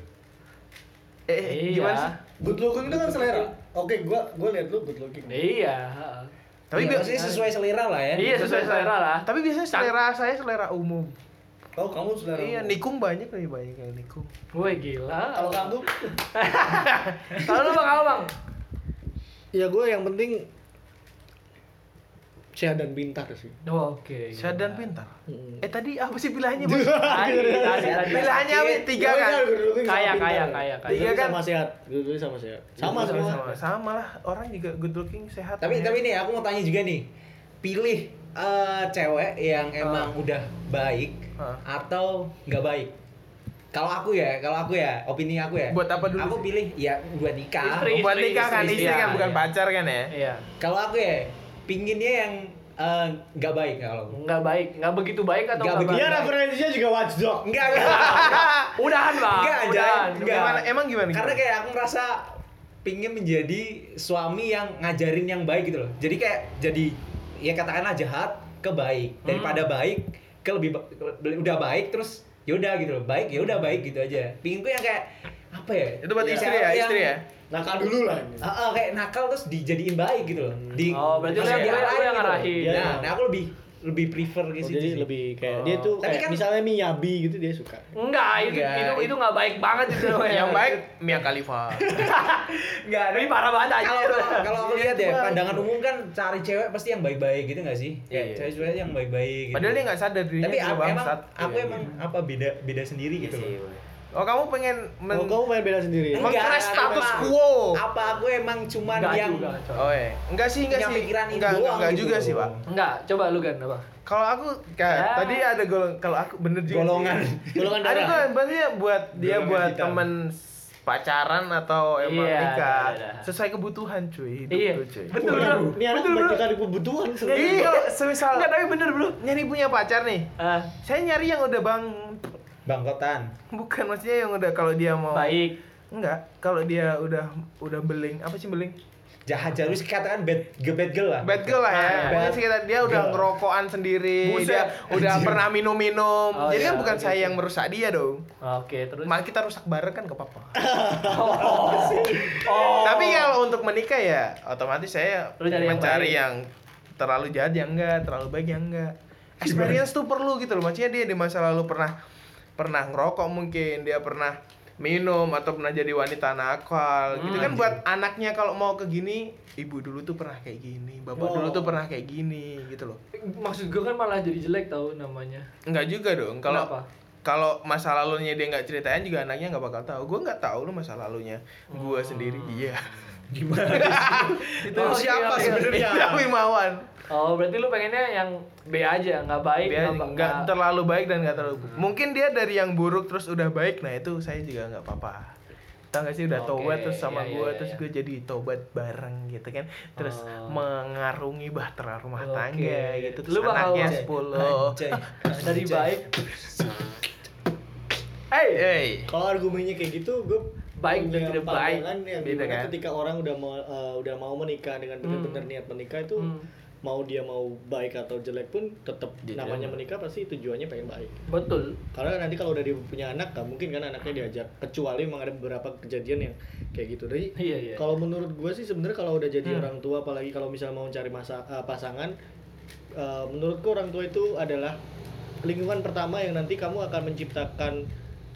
eh, eh Iya. gimana sih Good looking itu kan selera. Oke, gua gua lihat lu good looking. Iya. tapi Tapi bi- maksudnya sesuai selera lah ya. Iya sesuai selera lah. tapi biasanya selera saya selera umum Oh, kamu selera. iya nikung banyak lebih banyak yang nikung Gue gila. Kalau kamu Kalau lu bang, kalau bang. ya gue yang penting sehat dan pintar sih Oh, Oke. Sehat dan pintar. Mm. Eh tadi apa sih pilihannya, Bos? Tadi, tadi, tadi. Pilihannya apa? Tiga kan? Kaya, kaya, kaya, kaya. Tiga kan? sama sehat dulu sama sehat sama sama, sama, sama lah. Orang juga good looking, sehat. Tapi tapi nih aku mau tanya juga nih. Pilih eh, cewek yang emang udah baik Hah. atau nggak baik? Kalau aku ya, kalau aku ya, opini aku ya. Buat apa dulu Aku sih? pilih ya buat nikah. Istri. buat nikah kan istri, istri iya, kan bukan iya. pacar kan ya? Iya. Kalau aku ya, pinginnya yang eh, nggak baik kalau aku. Nggak baik, nggak begitu baik atau Nggak nggak begitu. dia baik? referensinya juga watchdog Enggak, enggak. Udahan bang. Enggak, udahan. jangan. Enggak. Gimana? Emang gimana? Karena kayak aku ngerasa pingin menjadi suami yang ngajarin yang baik gitu loh. Jadi kayak jadi ya katakanlah jahat ke baik daripada baik ke lebih ba- ke- udah baik terus ya udah gitu loh. Baik ya udah baik gitu aja. Pinginku yang kayak apa ya? Itu buat Ya, istri ya, yang- istri ya. nakal dulu lah Ah, ah, kayak nakal terus dijadiin baik gitu loh. Di, Oh, berarti lu yang- yang diarahin gitu. ngarahin. Iya, Nah, iya. nah aku lebih lebih prefer Oh, ke situ jadi sih. lebih kayak Oh. dia tuh Tapi kayak kan- misalnya Miyabi gitu dia suka Enggak, itu Enggak. itu itu nggak baik banget itu. Yang baik Mia Khalifa. Enggak, Ini parah banget aja. kalau kalau- kalau aku lihat ya pandangan umum kan cari cewek pasti yang baik-baik gitu nggak sih? Iya, Ya, iya. cewek-cewek yang baik-baik. Gitu. Padahal dia nggak sadar dirinya Tapi aku emang aku Iya, emang iya. apa beda beda sendiri gitu loh. Oh kamu pengen men oh kamu main bela sendiri Emang Enggak, status apa- quo. Apa aku emang cuman Enggak yang juga. Oh iya. Enggak sih, enggak sih. pikiran enggak, enggak, enggak gitu juga sih, Pak. Enggak, coba lu kan apa? Kalau aku kayak Ya. tadi ada golong kalau aku bener juga Golongan. sih. golongan Ada darah tuh berarti ya buat dia Golongan buat hitam. temen pacaran atau emang Iya, nikah ada, ada. sesuai kebutuhan cuy hidup Iya. tuh cuy. Betul, bro. ini anak Betul, bro. kebutuhan Iya, kalau semisal Enggak, tapi bener, Bro. nyari punya pacar nih. Ah, Saya nyari yang udah bang bangkotan. bukan maksudnya yang udah kalau dia mau baik. Enggak, kalau dia udah udah beling, apa sih beling? Jahat harus katakan bad bad girl lah. Bad girl lah ya. Pokoknya sekitar dia udah girl. ngerokokan sendiri, Buset. dia udah pernah minum-minum. Oh, Jadi kan iya, bukan saya yang merusak dia dong. Oke, terus. Malah kita rusak bareng kan gak apa-apa. Oh. oh. Tapi kalau untuk menikah ya otomatis saya Lu cari yang mencari yang terlalu jahat yang enggak, terlalu baik yang enggak. Experience tuh perlu gitu loh. Maksudnya dia di masa lalu pernah pernah ngerokok mungkin, dia pernah minum atau pernah jadi wanita nakal. gitu Hmm. kan buat anaknya kalau mau ke gini, ibu dulu tuh pernah kayak gini, bapak Oh. dulu tuh pernah kayak gini gitu loh. Maksud gue kan malah jadi jelek tau namanya. Enggak juga dong. Kalau kalau masa lalunya dia nggak ceritain juga anaknya nggak bakal tahu. Gue nggak tahu lu masa lalunya. Gue sendiri. Iya. Gimana? Itu Oh, siapa oke, oke. sebenarnya? Itu Wimawan. Oh, berarti lu pengennya yang B aja, nggak baik, Dia nggak- nggak terlalu baik dan nggak terlalu buruk. Mungkin dia dari yang buruk terus udah baik. Nah itu saya juga nggak apa-apa. Tahu gak sih udah Oke, tobat terus sama iya, gue iya, terus iya. gue jadi tobat bareng gitu kan terus Oh. mengarungi bahtera rumah Oke. tangga gitu terus Lu bakal- anaknya Anjay. 10 Anjay. dari baik. hey hey kalau argumennya kayak gitu gue Baik dan tidak baik. yang Beda kan? ketika orang udah mau eh, udah mau menikah dengan benar-benar niat menikah itu Hmm. mau dia mau baik atau jelek pun tetap namanya menikah pasti tujuannya pengen baik Betul. karena nanti kalau udah dia punya anak gak mungkin kan anaknya diajak kecuali memang ada beberapa kejadian yang kayak gitu jadi Iya, iya. kalau menurut gue sih sebenarnya kalau udah jadi Hmm. orang tua apalagi kalau misalnya mau cari masa eh, pasangan eh, menurutku orang tua itu adalah lingkungan pertama yang nanti kamu akan menciptakan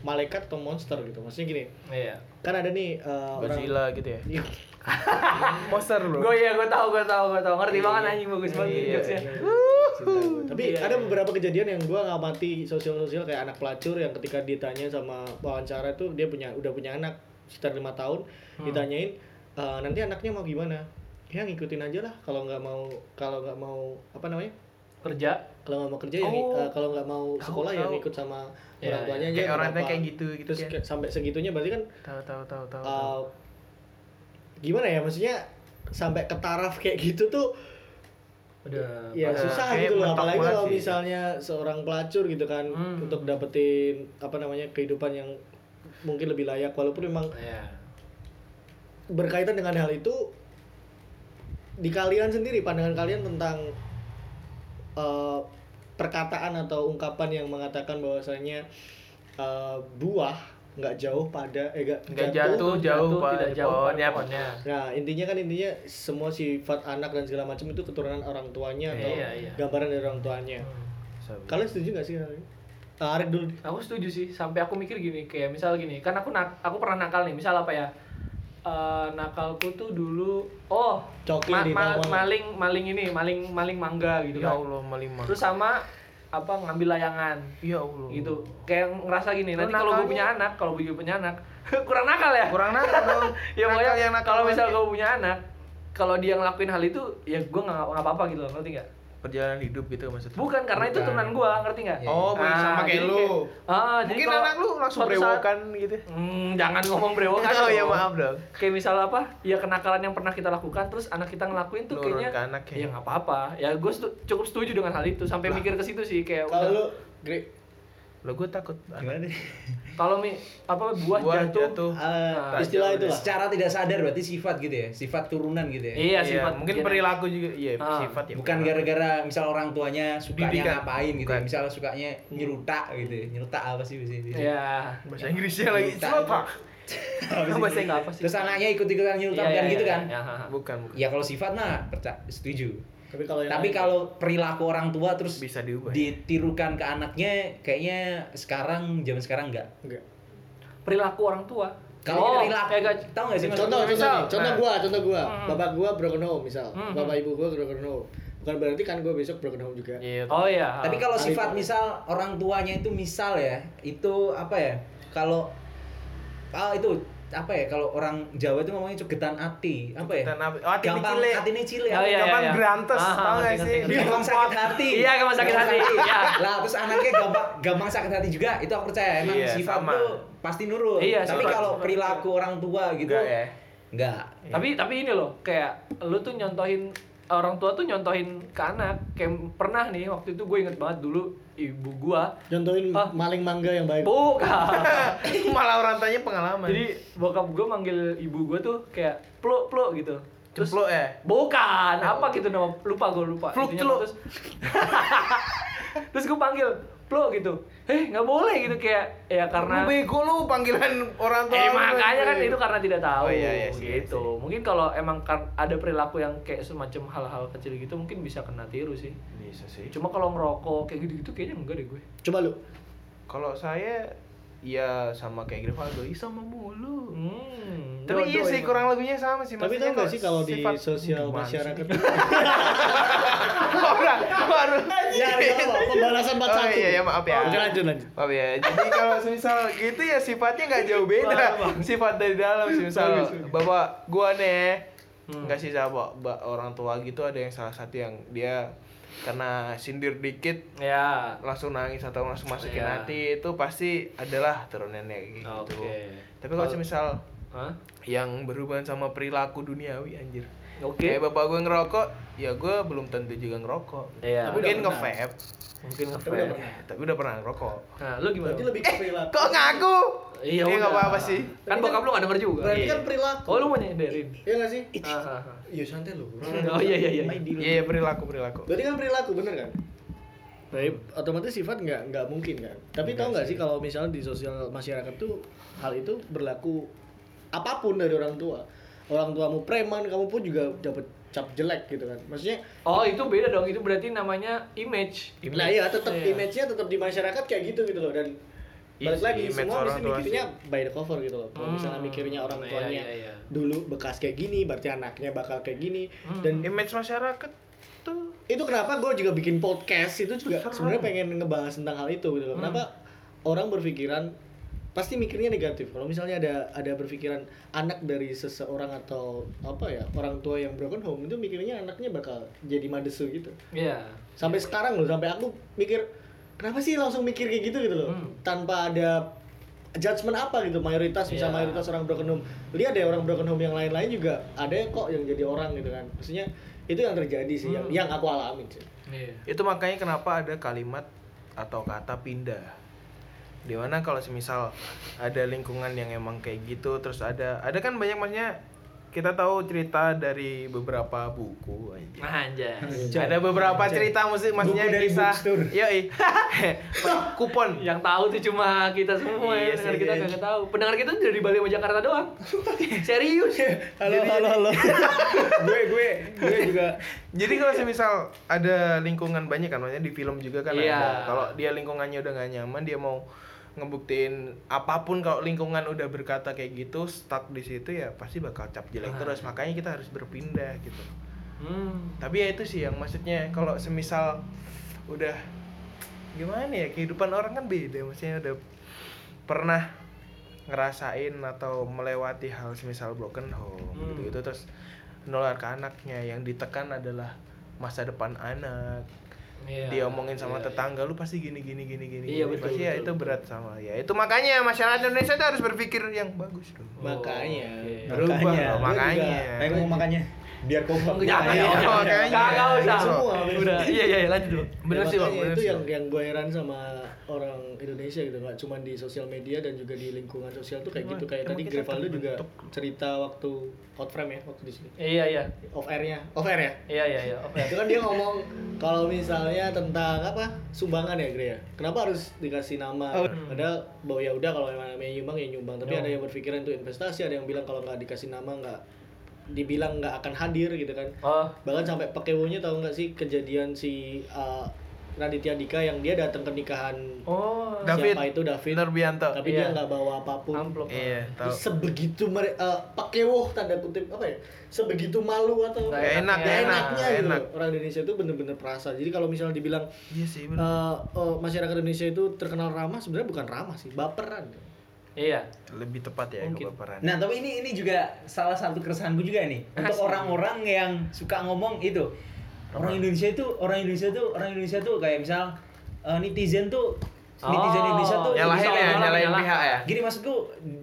malaikat atau monster gitu maksudnya gini Iya. Kan ada nih eh, orang Godzilla gitu ya Iya. monster bro Gue ya, gue tahu, gue tahu, gue tahu. Ngerti Iya, banget anjing bagus banget Iya, gua. Tapi Iya, ada iya. beberapa kejadian yang gua ngamati sosial-sosial kayak anak pelacur yang ketika ditanya sama wawancara itu dia punya udah punya anak sekitar lima tahun Hmm. ditanyain "E, nanti anaknya mau gimana ya ngikutin aja lah kalau nggak mau kalau nggak mau apa namanya Kerja. Kalau nggak mau kerja ya Oh. ngi- eh, kalau nggak mau sekolah ya tahu. ngikut sama Ya, orang tuanya aja kayak nggak orang kayak gitu gitu terus kan sampai segitunya berarti kan tahu tahu tahu tahu uh, gimana ya maksudnya sampai ke taraf kayak gitu tuh Udah. ya susah gitu loh apalagi kalau misalnya seorang pelacur gitu kan Hmm. untuk dapetin apa namanya kehidupan yang mungkin lebih layak walaupun memang Iya. berkaitan dengan hal itu di kalian sendiri pandangan kalian tentang eh, perkataan atau ungkapan yang mengatakan bahwasanya eh, buah nggak jauh pada eh nggak nggak jatuh jauh Jatuh, pada tidak jauh pohonnya pohonnya. Nah intinya kan intinya semua sifat anak dan segala macam itu keturunan orang tuanya atau Iya, iya. gambaran dari orang tuanya. Hmm. Kalian setuju nggak sih hal ini? Ah, Arif dulu. Aku setuju sih, sampai aku mikir gini, kayak misal gini, kan aku nak, aku pernah nakal nih, misal apa ya? Eh, nakalku tuh dulu oh Coki ma- ma- maling maling ini maling maling mangga gitu Ya kan. Allah melima. terus sama apa ngambil layangan. Ya Allah. gitu. Kayak ngerasa gini Lu nanti kalau gue punya anak kalau gue punya anak kurang nakal ya? Kurang nakal dong. ya Nakal pokoknya yang nakal kalau misal gue punya anak kalau dia ngelakuin hal itu ya gue nggak nggak apa-apa gitu loh ngerti nggak perjalanan hidup gitu maksudnya. bukan karena itu Bukan. turunan gue ngerti nggak Oh, sama kayak lu. ah jadi Mungkin kalau anak lu langsung suatu saat- brewokan gitu. Hmm, jangan ngomong brewokan Oh ya maaf dong. Kayak misal apa? Ya kenakalan yang pernah kita lakukan terus anak kita ngelakuin tuh Nurun kayaknya ke anak ya. ya nggak apa-apa. Ya gue cukup setuju dengan hal itu sampai mikir ke situ sih kayak Kalau udah. lu, Lo gue takut. Gimana deh? Kalau mi apa buah, Buah jatuh, jatuh. eh, Nah, istilah itu lah. Secara tidak sadar berarti sifat gitu ya, sifat turunan gitu ya. Iya, Iya, sifat mungkin perilaku juga iya Ah. sifat ya. Bukan gara-gara misal orang tuanya sukanya Didikan. ngapain gitu, Bukan. misal sukanya nyerutak gitu. ya. Nyerutak apa sih biasanya? Iya. bahasa Inggrisnya lagi. Bukan. Slopak. Bahasa Inggris apa sih? Terus anaknya ikut-ikutan nyerutak Iya, kan iya, gitu iya, kan? iya. Bukan, bukan. Ya kalau sifat mah percaya setuju. Tapi kalau yang Tapi lain- kalau perilaku orang tua terus Bisa diubah. ya? ditirukan ke anaknya kayaknya sekarang zaman sekarang enggak. enggak. Perilaku orang tua. Kalau oh, perilaku, kayak gak, tahu nggak sih maksud Contoh, misal, nih, contoh nah. gua, contoh gua. Hmm. Bapak gua broken home misal. Hmm, Bapak ibu gua broken home. Bukan berarti kan gua besok broken home juga. Iya. Oh iya. Tapi kalau Hari sifat itu. misal orang tuanya itu misal ya, itu apa ya? Kalau ah itu apa ya? Kalau orang Jawa itu ngomongnya cegetan hati, apa ya? Cegetan hati. Oh, hati ini gampang cile. hati ini cile. Oh, iya, gampang iya. berantes, Ah, tau ngerti, gak ngerti, sih? gampang sakit hati. Iya, gampang sakit hati. Iya. Lah, terus anaknya gampang gampang sakit hati juga. Itu aku percaya. Emang Iya, sifat sama. tuh pasti nurun. Iya, Tapi sifat- kalau sifat. perilaku orang tua gitu Enggak ya. Enggak. Tapi tapi ini loh, kayak lu tuh nyontohin orang tua tuh nyontohin ke anak. Kayak pernah nih waktu itu gue inget banget dulu ibu gua Contohin Ah. maling mangga yang baik. bukan. Malah orang tanya pengalaman. Jadi bokap gue manggil ibu gue tuh kayak pluk pluk gitu. Terus Cempluk ya? bukan apa gitu nama lupa gue lupa. Pluk celuk. Terus terus gue panggil pluk gitu. Eh nggak boleh gitu kayak ya karena Lu bego lu panggilan orang tua. Eh makanya kan itu karena tidak tahu Oh, iya, iya sih, iya gitu. Mungkin kalau emang kan ada perilaku yang kayak semacam hal-hal kecil gitu mungkin bisa kena tiru sih. Bisa sih. Cuma kalau ngerokok kayak gitu-gitu kayaknya enggak deh gue. Coba lu. Kalau saya ya sama kayak Grivaldo, ih sama mulu. Hmm. Tapi iya sih kurang lebihnya sama sih. Tapi tau gak sih kalau di sosial masyarakat Orang baru. Ya, ada apa? Pembalasan 41. Oh iya, ya maaf ya. Oke, lanjut, lanjut. Maaf ya. Jadi kalau misal gitu ya sifatnya nggak jauh beda. Sifat dari dalam sih misal bapak gua nih Hmm. nggak sih sama orang tua gitu ada yang salah satu yang dia karena sindir dikit Ya. langsung nangis atau langsung masukin Iya. hati itu pasti adalah turunannya gitu. Oke. Tapi kalau misal Hah? yang berhubungan sama perilaku duniawi anjir. Oke. Kayak bapak gue ngerokok, ya gue belum tentu juga ngerokok. Iya. Tapi mungkin nge-vape, Mungkin Tapi udah nge pernah. tapi udah pernah ngerokok. Nah, lu gimana? Berarti lebih ke perilaku. Kok ngaku? Iya, Ini nggak apa-apa sih. Kan bokap lu gak denger juga. Berarti Iya. kan perilaku. Oh, lu mau nyindarin? Iya gak sih? Ah, ah, ah. Iya santai lu. Oh iya iya iya. Iya, iya, perilaku perilaku. Berarti kan perilaku bener kan? Berarti otomatis sifat nggak nggak mungkin kan? Tapi tahu nggak sih kalau misalnya di sosial masyarakat tuh hal itu berlaku apa pun dari orang tua. Orang tuamu preman, kamu pun juga dapat cap jelek gitu kan. Maksudnya Oh, itu beda dong. Itu berarti namanya image. Nah iya tetap Iya. image-nya tetap di masyarakat kayak gitu gitu loh dan balik lagi image semua orang mesti mikirnya by the cover gitu loh. Kalau Hmm. misalnya mikirnya orang Iya, tuanya iya, iya. dulu bekas kayak gini, berarti anaknya bakal kayak gini Hmm. dan Image masyarakat tuh itu kenapa gue juga bikin podcast itu juga sebenarnya pengen ngebahas tentang hal itu gitu loh. Hmm. Kenapa orang berpikiran pasti mikirnya negatif. Kalau misalnya ada ada berpikiran anak dari seseorang atau apa ya orang tua yang broken home itu mikirnya anaknya bakal jadi madesu gitu. Iya. Sampai sekarang loh, sampai aku mikir kenapa sih langsung mikir kayak gitu gitu loh, Hmm. tanpa ada judgement apa gitu mayoritas bisa Iya. mayoritas orang broken home lihat deh orang broken home yang lain-lain juga ada kok yang jadi orang gitu kan maksudnya itu yang terjadi sih yang, Hmm. yang aku alamin sih Iya. itu makanya kenapa ada kalimat atau kata pindah di mana kalau semisal ada lingkungan yang emang kayak gitu terus ada ada kan banyak maksudnya kita tahu cerita dari beberapa buku aja Anjay. ada beberapa cerita musik maksudnya Buku dari kisah yoi kupon Yang tahu tuh cuma kita semua Iya ya, pendengar kita kagak tahu. Pendengar kita dari Bali sama Jakarta doang. Serius. halo halo halo gue gue gue juga Jadi kalau semisal ada lingkungan banyak kan, maksudnya di film juga kan Iya. ada. Kalau dia lingkungannya udah gak nyaman, dia mau ngebuktiin apa pun kalau lingkungan udah berkata kayak gitu stuck di situ ya pasti bakal cap jelek Ah. terus makanya kita harus berpindah gitu Hmm. tapi ya itu sih yang maksudnya kalau semisal udah gimana ya kehidupan orang kan beda maksudnya udah pernah ngerasain atau melewati hal semisal broken home Hmm. gitu gitu terus menular ke anaknya yang ditekan adalah masa depan anak Iya. diomongin sama Iya, tetangga lu pasti gini gini gini gini Iya, gini." betul, pasti ya betul, itu betul. berat sama ya itu makanya masyarakat Indonesia tuh harus berpikir yang bagus dong Oh, Makanya. oke. berubah Makanya. loh, makanya Ayo ngomong makanya biar kompak. Jangan, Iya, jangan, makanya. Nggak, usah. Semua, Udah, iya iya iya, lanjut dulu. Bener Ya, sih bang, itu yang yang gue heran sama orang Indonesia gitu nggak cuma di sosial media dan juga di lingkungan sosial tuh kayak Emang- gitu. Kayak tadi Grevaldo juga cerita waktu out frame ya waktu di sini. Iya iya, off airnya off air ya? Iya iya iya. Oke. itu kan dia ngomong kalau misalnya tentang apa sumbangan ya Gre ya? Kenapa harus dikasih nama? Oh. padahal bahwa ya udah kalau memang namanya nyumbang ya nyumbang tapi Nyumbang. ada yang berpikiran itu investasi ada yang bilang kalau nggak dikasih nama nggak dibilang nggak akan hadir gitu kan. Oh, bahkan sampai pakewonya tahu nggak sih kejadian si uh, Raditya Dika yang dia datang ke nikahan oh. David. siapa itu David Nurbianto tapi Iya. dia nggak bawa apa pun Amplop. iya tahu sebegitu mereka pakewoh tanda kutip apa ya sebegitu malu atau Nggak enak, enak, enaknya nggak gitu enak. orang Indonesia itu bener-bener perasa jadi kalau misalnya dibilang iya sih eh, bener. oh, masyarakat Indonesia itu terkenal ramah sebenarnya bukan ramah sih baperan Iya. lebih tepat ya Mungkin. kebaperan Nah, tapi ini ini juga salah satu keresahanku juga nih. Untuk orang-orang yang suka ngomong itu. Orang Indonesia itu, orang Indonesia tuh, orang Indonesia tuh kayak misal eh, netizen tuh netizen Oh, Indonesia tuh nyalahin ya nyalahin pihak ya? Gini maksudku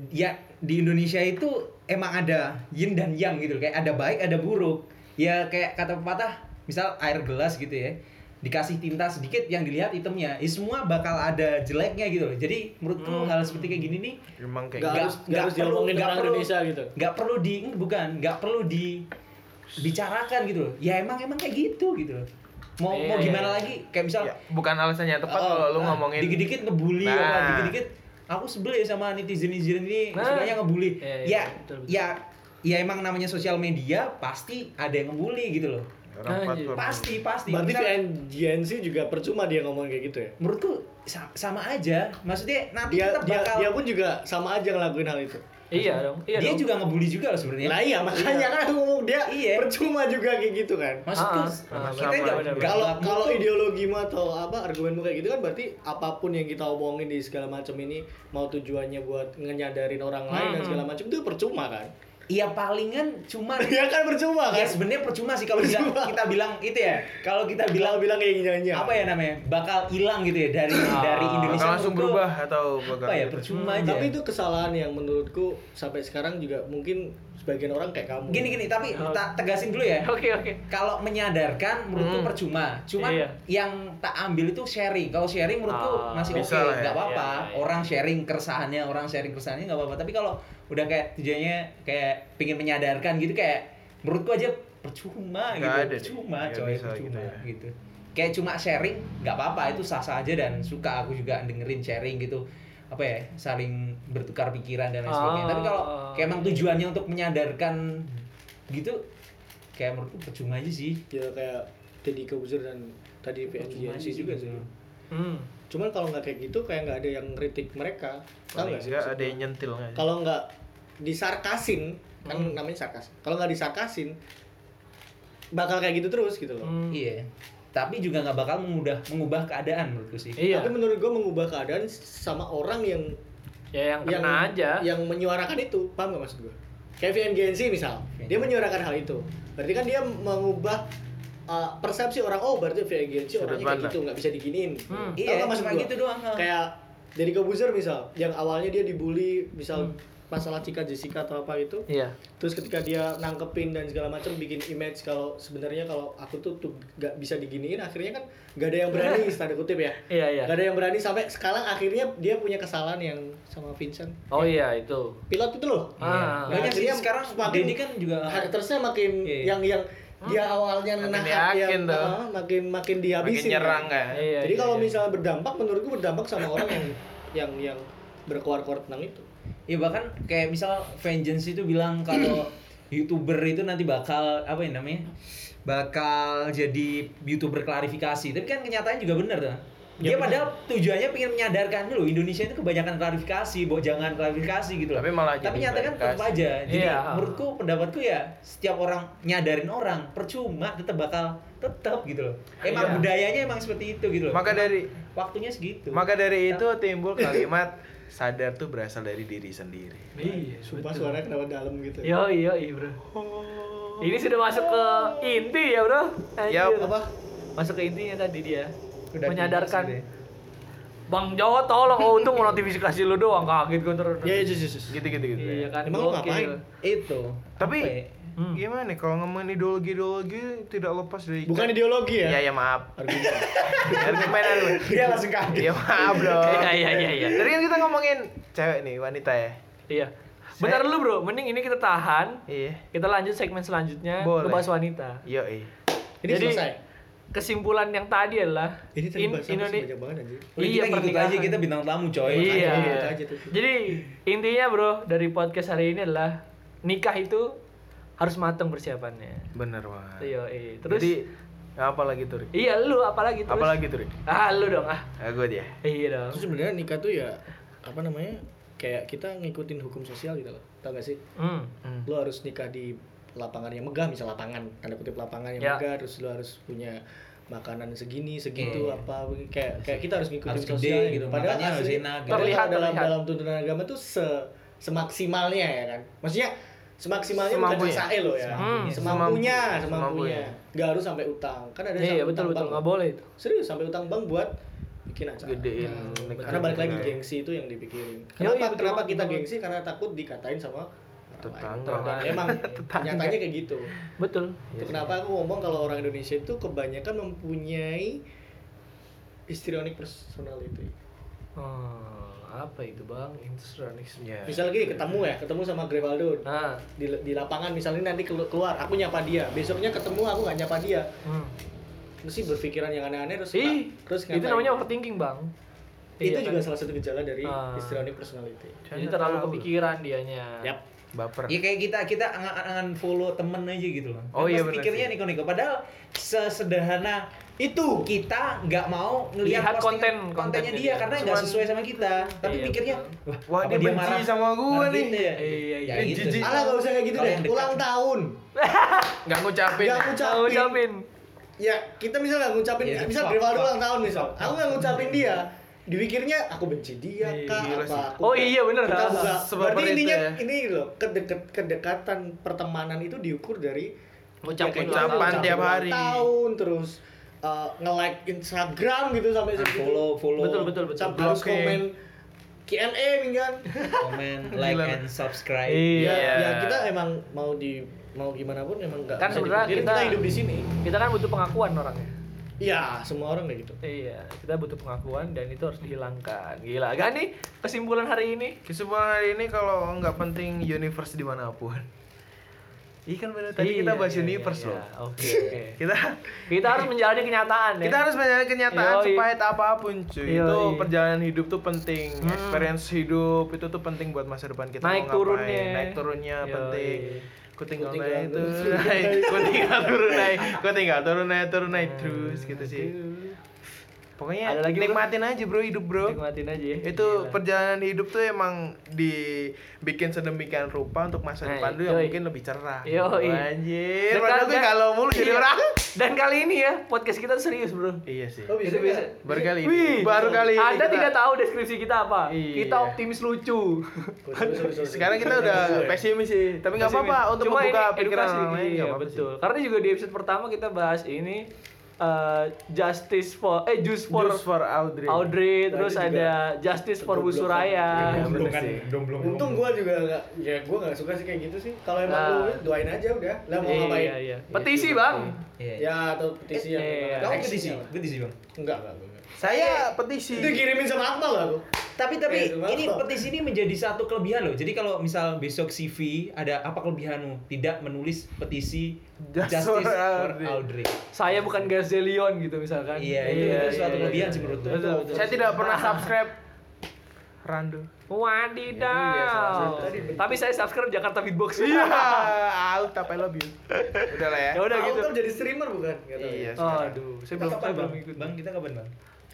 ya di Indonesia itu emang ada yin dan yang gitu kayak ada baik ada buruk. Ya kayak kata pepatah misal air gelas gitu ya dikasih tinta sedikit yang dilihat itemnya ya semua bakal ada jeleknya gitu loh. Jadi menurutku Hmm. hal seperti kayak gini nih emang kayak nggak gitu. harus nggak harus diomongin nggak orang perlu- Indonesia gitu? nggak perlu di bukan nggak perlu di bicarakan gitu loh. Ya emang emang kayak gitu gitu loh. Mau Iya, mau iya, gimana iya. lagi? Kayak misal Ya, bukan alasannya tepat Oh, kalau lu ah, ngomongin dikit-dikit ngebully Nah. apa dikit-dikit aku sebel ya sama netizen netizen ini Nah. sukanya ngebully. Iya, iya, ya betul, betul. ya ya emang namanya sosial media pasti ada yang ngebully gitu loh. Platform. pasti pasti. Berarti Misal, VNGNC juga percuma dia ngomong kayak gitu ya? Menurutku sa- sama aja. Maksudnya nanti dia tetap dia bakal dia pun juga sama aja ngelakuin hal itu Iya dong. Iya dia dong. juga ngebully juga loh sebenarnya lah iya makanya kan aku ngomong dia Iya. percuma juga kayak gitu kan maksudku Ah, ah, kita benar, nggak benar, nggak kalau kalau mutu. ideologimu atau apa argumenmu kayak gitu kan berarti apa pun yang kita omongin di segala macam ini mau tujuannya buat ngenyadarin orang lain dan Hmm. segala macam itu percuma kan Iya palingan cuma ya kan percuma ya kan sebenarnya percuma sih kalau kita, kita bilang itu ya. Kalau kita bilang bilang kayak gini apa ya namanya bakal hilang gitu ya dari Ah. dari Indonesia langsung berubah atau bakal apa ya percuma Hmm, aja. Tapi itu kesalahan yang menurutku sampai sekarang juga mungkin sebagian orang kayak kamu gini gini tapi Oh. tak tegasin dulu ya Oke oke. kalau menyadarkan menurutku Hmm. percuma cuman Iya. yang tak ambil itu sharing kalau sharing menurutku Ah, masih oke lah ya. nggak apa-apa Iya, iya. orang sharing keresahannya orang sharing keresahannya nggak apa-apa tapi kalau udah kayak tujuannya kayak pingin menyadarkan gitu kayak menurutku aja percuma Nggak gitu ada percuma Nggak coy bisa percuma gitu ya. gitu kayak cuma sharing nggak apa-apa itu sah-sah aja dan suka aku juga dengerin sharing gitu apa ya saling bertukar pikiran dan lain sebagainya tapi kalau Ah. kayak emang tujuannya untuk menyadarkan gitu kayak menurutku percuma aja sih ya kayak Deddy Kobuzer dan tadi PNGNC juga sih Hmm. cuman kalau nggak kayak gitu kayak nggak ada yang kritik mereka tahu nggak sih ada yang nyentil kalau nggak disarkasin kan Hmm. namanya sarkas kalau nggak disarkasin bakal kayak gitu terus gitu loh Hmm. Iya. Tapi juga nggak bakal mengubah mengubah keadaan menurutku sih. Iya. tapi menurut gue mengubah keadaan sama orang yang Ya yang kena aja. yang menyuarakan itu paham gak maksud gue kayak VNGNC misal dia menyuarakan hal itu berarti kan dia mengubah uh, persepsi orang oh berarti Sudut orangnya kayak gitu nggak bisa diginiin Hmm. Iya, maksud gua? gitu doang. kayak dari Kobuzer misal yang awalnya dia dibully misal Hmm. Masalah Cika Jessica atau apa itu Iya. terus ketika dia nangkepin dan segala macam bikin image kalau sebenarnya kalau aku tuh tuh nggak bisa diginiin akhirnya kan nggak ada yang berani tanda kutip ya Iya iya. nggak ada yang berani sampai sekarang akhirnya dia punya kesalahan yang sama Vincent Oh iya itu. pilot itu loh Ah. Nah, Banyak sih akhirnya sekarang semakin Denny kan juga hatersnya makin Iya. yang yang dia awalnya Makin menahan yakin yang tuh. ah, makin makin makin dihabisin nyerang kan. kan Iya, jadi iya, kalau iya. misalnya berdampak menurutku berdampak sama orang yang yang yang berkuar-kuar tentang itu ya bahkan kayak misal Vengeance itu bilang kalau youtuber itu nanti bakal apa ya namanya bakal jadi youtuber klarifikasi tapi kan kenyataannya juga bener tuh Dia Ya, padahal tujuannya pengen menyadarkan dulu Indonesia itu kebanyakan klarifikasi, bahwa jangan klarifikasi gitu loh. Tapi malah Tapi nyata kan tetap aja. Jadi Iya. menurutku pendapatku ya setiap orang nyadarin orang percuma tetap bakal tetap gitu loh. Emang Iya. budayanya emang seperti itu gitu loh. Maka dari waktunya segitu. maka dari itu timbul kalimat sadar tuh berasal dari diri sendiri. Iya, Sumpah betul. suaranya kenapa dalam gitu. Yo yo iya bro. Ini sudah masuk ke inti ya bro. Anjir. Ya, apa? Masuk ke intinya tadi dia. Udah menyadarkan. Bang Jawa tolong oh untung mau notifikasi lu doang kaget gue terus. Ya, ya, yes, yes, yes. Gitu gitu gitu. Iya kan. Emang lu ngapain? Itu. Tapi? Hmm. gimana nih kalau ngomongin ideologi-ideologi tidak lepas dari Bukan ideologi ya? Ya ya maaf. Argumen. Argumen lu. Dia langsung kaget. Ya maaf bro. Iya iya iya iya. Tadi kan kita ngomongin cewek nih, wanita ya. Iya. Bentar dulu bro, mending ini kita tahan. Iya. Kita lanjut segmen selanjutnya Boleh. ngebahas wanita. Yo iya. Ini Jadi, selesai. Kesimpulan yang tadi adalah Ini tadi in- bahas? Indonesia banyak banget anjir. Iya, kita ngikut pernikahan. aja kita bintang tamu coy. Iya. Makanya gitu aja tuh. Jadi intinya bro dari podcast hari ini adalah nikah itu harus matang persiapannya. Bener banget. Iya, iya. Terus Jadi apa lagi tuh? Rik? iya lu apalagi terus? Apa lagi tuh? Rik? Ah lu dong ah. Ah, gue dia. Iya dong. Terus sebenarnya nikah tuh ya apa namanya? Kayak kita ngikutin hukum sosial gitu loh. Tau gak sih? Hmm. Hmm. Lu harus nikah di lapangan yang megah, misal lapangan, tanda kutip lapangan yang Ya. megah, terus lu harus punya makanan segini, segitu Iya. apa kayak kayak kita harus ngikutin Harus gede sosial gitu, Padahal makanya harus enak gitu. padahal Terlihat, dalam terlihat. dalam tuntunan agama tuh se semaksimalnya ya kan. Maksudnya semaksimalnya bukan Semampunya. sae loh ya. Hmm. Semampunya, Semampunya. semampunya. Gak harus sampai utang. Kan ada Iya sampai betul utang betul bank. nggak boleh itu. Serius sampai utang bank buat bikin acara. Gedein Nah, karena balik lagi gengsi itu yang dipikirin. Yo, Kenapa iya, kenapa kita gengsi? Karena takut dikatain sama Tetangga. emang kenyataannya kayak gitu. Betul. Itu kenapa aku ngomong kalau orang Indonesia itu kebanyakan mempunyai histrionic personality. Oh, apa itu bang? Interstronics. Ya. Misal gini ketemu ya, ketemu sama Grevaldo Nah. di, di lapangan misalnya nanti kelu- keluar, aku nyapa dia, besoknya ketemu aku nggak nyapa dia, Hmm. terus sih berpikiran yang aneh-aneh terus Ih, terus itu namanya overthinking bang. itu Iya juga kan? salah satu gejala dari Ah. histrionic personality. Jadi terlalu kepikiran dianya. Yap. Baper. Ya kayak kita kita angan follow temen aja gitu loh. Oh, iya, Pasti bener pikirnya niko-niko. Padahal sesederhana itu kita nggak mau ngelihat Lihat konten- kontennya kontennya dia dia. karena nggak sesuai sama kita. Tapi Iya, pikirnya wah, Wah, apa dia benci sama gua marah nih. gitu ya? Iya, iya. Ya Eh, gitu. Alah gak usah kayak gitu deh. Ulang tahun. Nggak ngucapin. Gak ya? ngucapin. Ya, kita misal gak ngucapin, Iya, misal fuck, ulang tahun misal. Aku gak ngucapin dia. Dipikirnya aku benci dia Iya, gila sih. apa aku Oh iya, bener. Kita Ah, buka. Berarti intinya ya. ini loh, kedeket, kedekatan pertemanan itu diukur dari ya ucapan gitu, tiap hari. Tahun terus uh, nge-like Instagram gitu sampai segitu. Follow, follow, Betul betul betul. Sampai harus komen Q&A minggan. komen, like and subscribe. Iya. Ya, ya kita emang mau di mau gimana pun emang nggak Kan sebenarnya kita- kita hidup di sini. Kita kan butuh pengakuan orangnya. Iya, semua orang kayak gitu. Iya, kita butuh pengakuan dan itu harus dihilangkan. Gila, gak nih kesimpulan hari ini? Kesimpulan hari ini kalau nggak penting universe di mana pun. Iya kan bener tadi kita Iya, bahas iya, universe iya, loh. iya. Oke, oke. Kita Kita harus menjalani kenyataan ya. kita harus menjalani kenyataan Yoi. sepahit apa pun cuy. Yoi. Itu perjalanan hidup tuh penting. Hmm. Experience hidup itu tuh penting buat masa depan kita Naik mau ngapain. turunnya. Naik turunnya Yoi. penting. Ku tinggal naik turun naik. Ku tinggal turun naik. Ku tinggal turun naik turun naik terus gitu sih. Pokoknya Ada lagi, Bro? nikmatin aja bro hidup bro. Nikmatin aja ya. Itu Gila. perjalanan hidup tuh emang dibikin sedemikian rupa untuk masa Nah, depan lu yang mungkin lebih cerah. Yoi. Anjir, padahal gue kalau mulu jadi Iya. orang. Dan kali ini ya podcast kita serius, Bro. Iya sih. Oh, Itu bisa. Baru kali Wih, ini. Baru kali ini. Anda kita- tidak tahu deskripsi kita apa. Iya. Kita optimis lucu. Sekarang kita udah pesimis sih, tapi nggak apa-apa untuk Cuma membuka ini pikiran orang lain iya, betul. Karena juga di episode pertama kita bahas ini eh, justice for eh juice for, Juice for Audrey. Audrey, terus juga ada justice for Bu goblok. Suraya. Iya, belum bener kan, belum belum. Untung gua juga nggak, ya gua nggak suka sih kayak gitu sih. Kalau emang Nah. lu doain aja udah. Lah mau Iya, ngapain? iya, iya. Petisi, Bang. Iya. Ya atau petisi yang Iya. Kamu petisi, petisi bang. Enggak, enggak, enggak. Saya petisi. Itu kirimin sama Akmal lah aku. Tapi tapi Eh, ini kenapa? petisi ini menjadi satu kelebihan loh. Jadi kalau misal besok CV ada apa kelebihanmu? Tidak menulis petisi Just Justice for for Audrey. Audrey. Saya bukan Gazelion gitu misalkan. Iya, itu- itu suatu kelebihan sih menurutku. Betul, betul. Saya tidak pernah subscribe Rando. Wadidaw. Iya, salah satu. Tapi saya subscribe Jakarta Beatbox. Iya, out tapi I love you. Udah lah ya. Ya udah gitu. ntar jadi streamer bukan? Tahu ya. Iya. sekarang. Aduh, saya belum saya belum ikut. Bang kita kapan bang?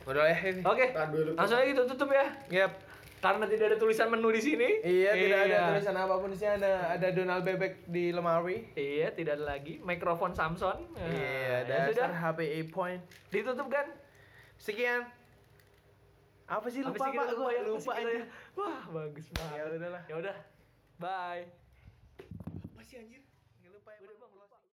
Udah lah ya ini. Oke, dulu. langsung aja kita tutup ya. Yap. Karena tidak ada tulisan menu di sini. Iya, tidak ada tulisan apa pun di sini ada ada Donald bebek di lemari. Iya, tidak ada lagi. Mikrofon Samsung. Nah, Iya, ya sudah. dasar HP 8 point. Ditutup kan? Sekian. Apa sih Apa lupa sih kita Pak? Gua ya? Lupa sih kita aja. ya? Wah, bagus banget. Ya udahlah. Ya udah. Bye.